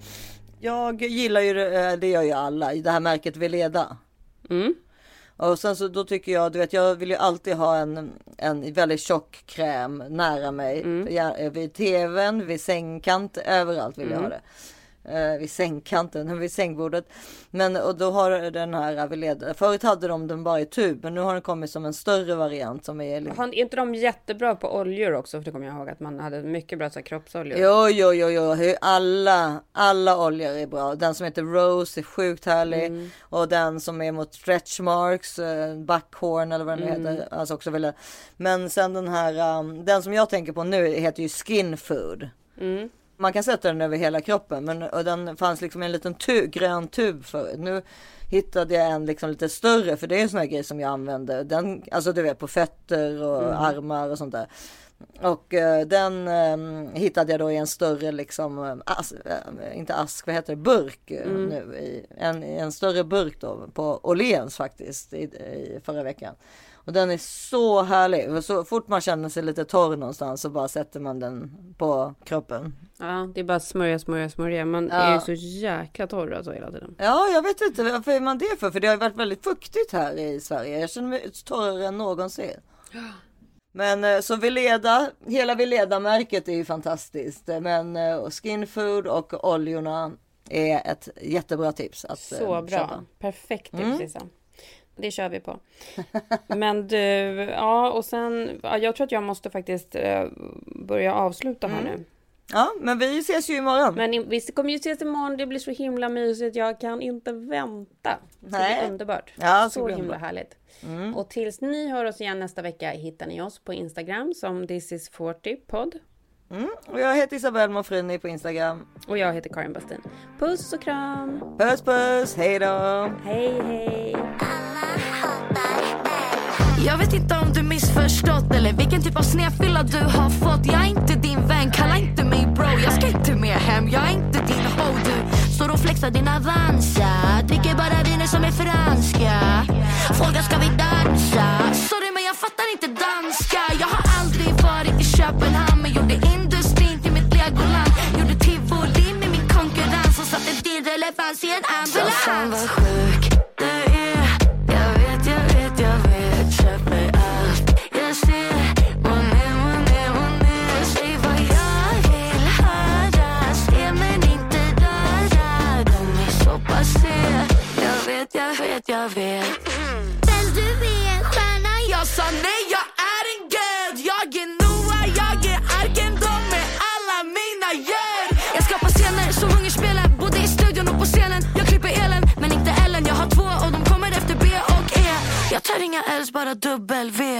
Jag gillar ju, det, eh, gör ju alla, det här märket Veleda. Mm. Och sen så då tycker jag, du vet jag vill ju alltid ha en, en väldigt tjock kräm nära mig. Ja, eh, vid tvn, vid sängkant, överallt vill jag Mm. ha det. Eh, vid sängkanten, vid sängbordet. Men och då har den här Aveleda, förut hade de den bara i tub men nu har den kommit som en större variant som är liksom- Har inte de jättebra på oljor också? För det kommer jag ihåg att man hade mycket bra så kroppsoljor. Jo, jo, jo, jo. Alla, alla oljor är bra. Den som heter Rose är sjukt härlig. Mm. Och den som är mot stretch marks, eh, backhorn eller vad den Mm. heter. Alltså också väldigt. Men sen den här, um, den som jag tänker på nu heter ju Skin Food. Mm. Man kan sätta den över hela kroppen. Men och den fanns liksom i en liten tu- grön tub förut. Nu hittade jag en liksom lite större. För det är en sån här grej som jag använder. Den, alltså du vet på fötter och Mm. armar och sånt där. Och eh, den eh, hittade jag då i en större, liksom, eh, as, eh, inte ask, vad heter det, burk eh, Mm. nu. I en, en större burk då på Åhléns faktiskt i, i förra veckan. Och den är så härlig. Så fort man känner sig lite torr någonstans så bara sätter man den på kroppen. Ja, det är bara smörja, smörja, smörja. Man Ja. är ju så jäkla torr alltså hela tiden. Ja, jag vet inte varför är man det för? För det har ju varit väldigt fuktigt här i Sverige. Jag känner mig torrare än någonsin. Men eh, så Veleda, hela Veleda-märket är ju fantastiskt. Men eh, Skinfood och oljorna är ett jättebra tips att Så eh, bra. köpa. Perfekt tips Mm. Lisa. Det kör vi på. Men du, ja och sen, ja, jag tror att jag måste faktiskt eh, börja avsluta här Mm. nu. Ja, men vi ses ju imorgon. Men vi kommer ju ses imorgon, det blir så himla mysigt, jag kan inte vänta. Det Nej. blir underbart. Ja, det så blir himla underbart. härligt. Mm. Och tills ni hör oss igen nästa vecka hittar ni oss på Instagram som this is 40 podd. Mm. Och jag heter Isabelle Monfrini på Instagram. Och jag heter Karin Bastin. Puss och kram! Puss puss, hej då! Hej hej! Jag vet inte om du missförstått eller vilken typ av snedfylla du har fått Jag är inte din vän, kalla inte mig bro Jag ska inte med hem, jag är inte din ho Du står och flexar din Avanza Dricker bara viner som är franska Frågar ska vi dansa? Sorry men jag fattar inte danska Jag har aldrig varit i Köpenhamn Men gjorde din relevans i en ambulans. Så fan vad sjuk du är. Jag vet, jag vet, jag vet. Köper allt. Jag ser Moné, moné, moné Säg vad jag vill höra. Se men inte röra De är så passé Jag vet, jag vet, jag vet W.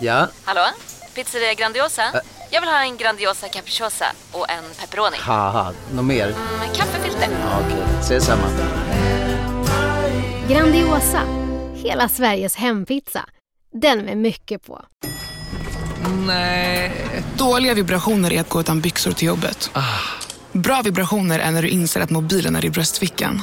Ja, Hallå? Pizzeria Grandiosa? Jag vill ha en Grandiosa capriciosa och en pepperoni. haha, något mer? Med kaffefilter. Ja, Okej, ses samma. Grandiosa, hela Sveriges hempizza. Den med mycket på. Nej. Dåliga vibrationer är att gå utan byxor till jobbet. Bra vibrationer är när du inser att mobilen är i bröstfickan.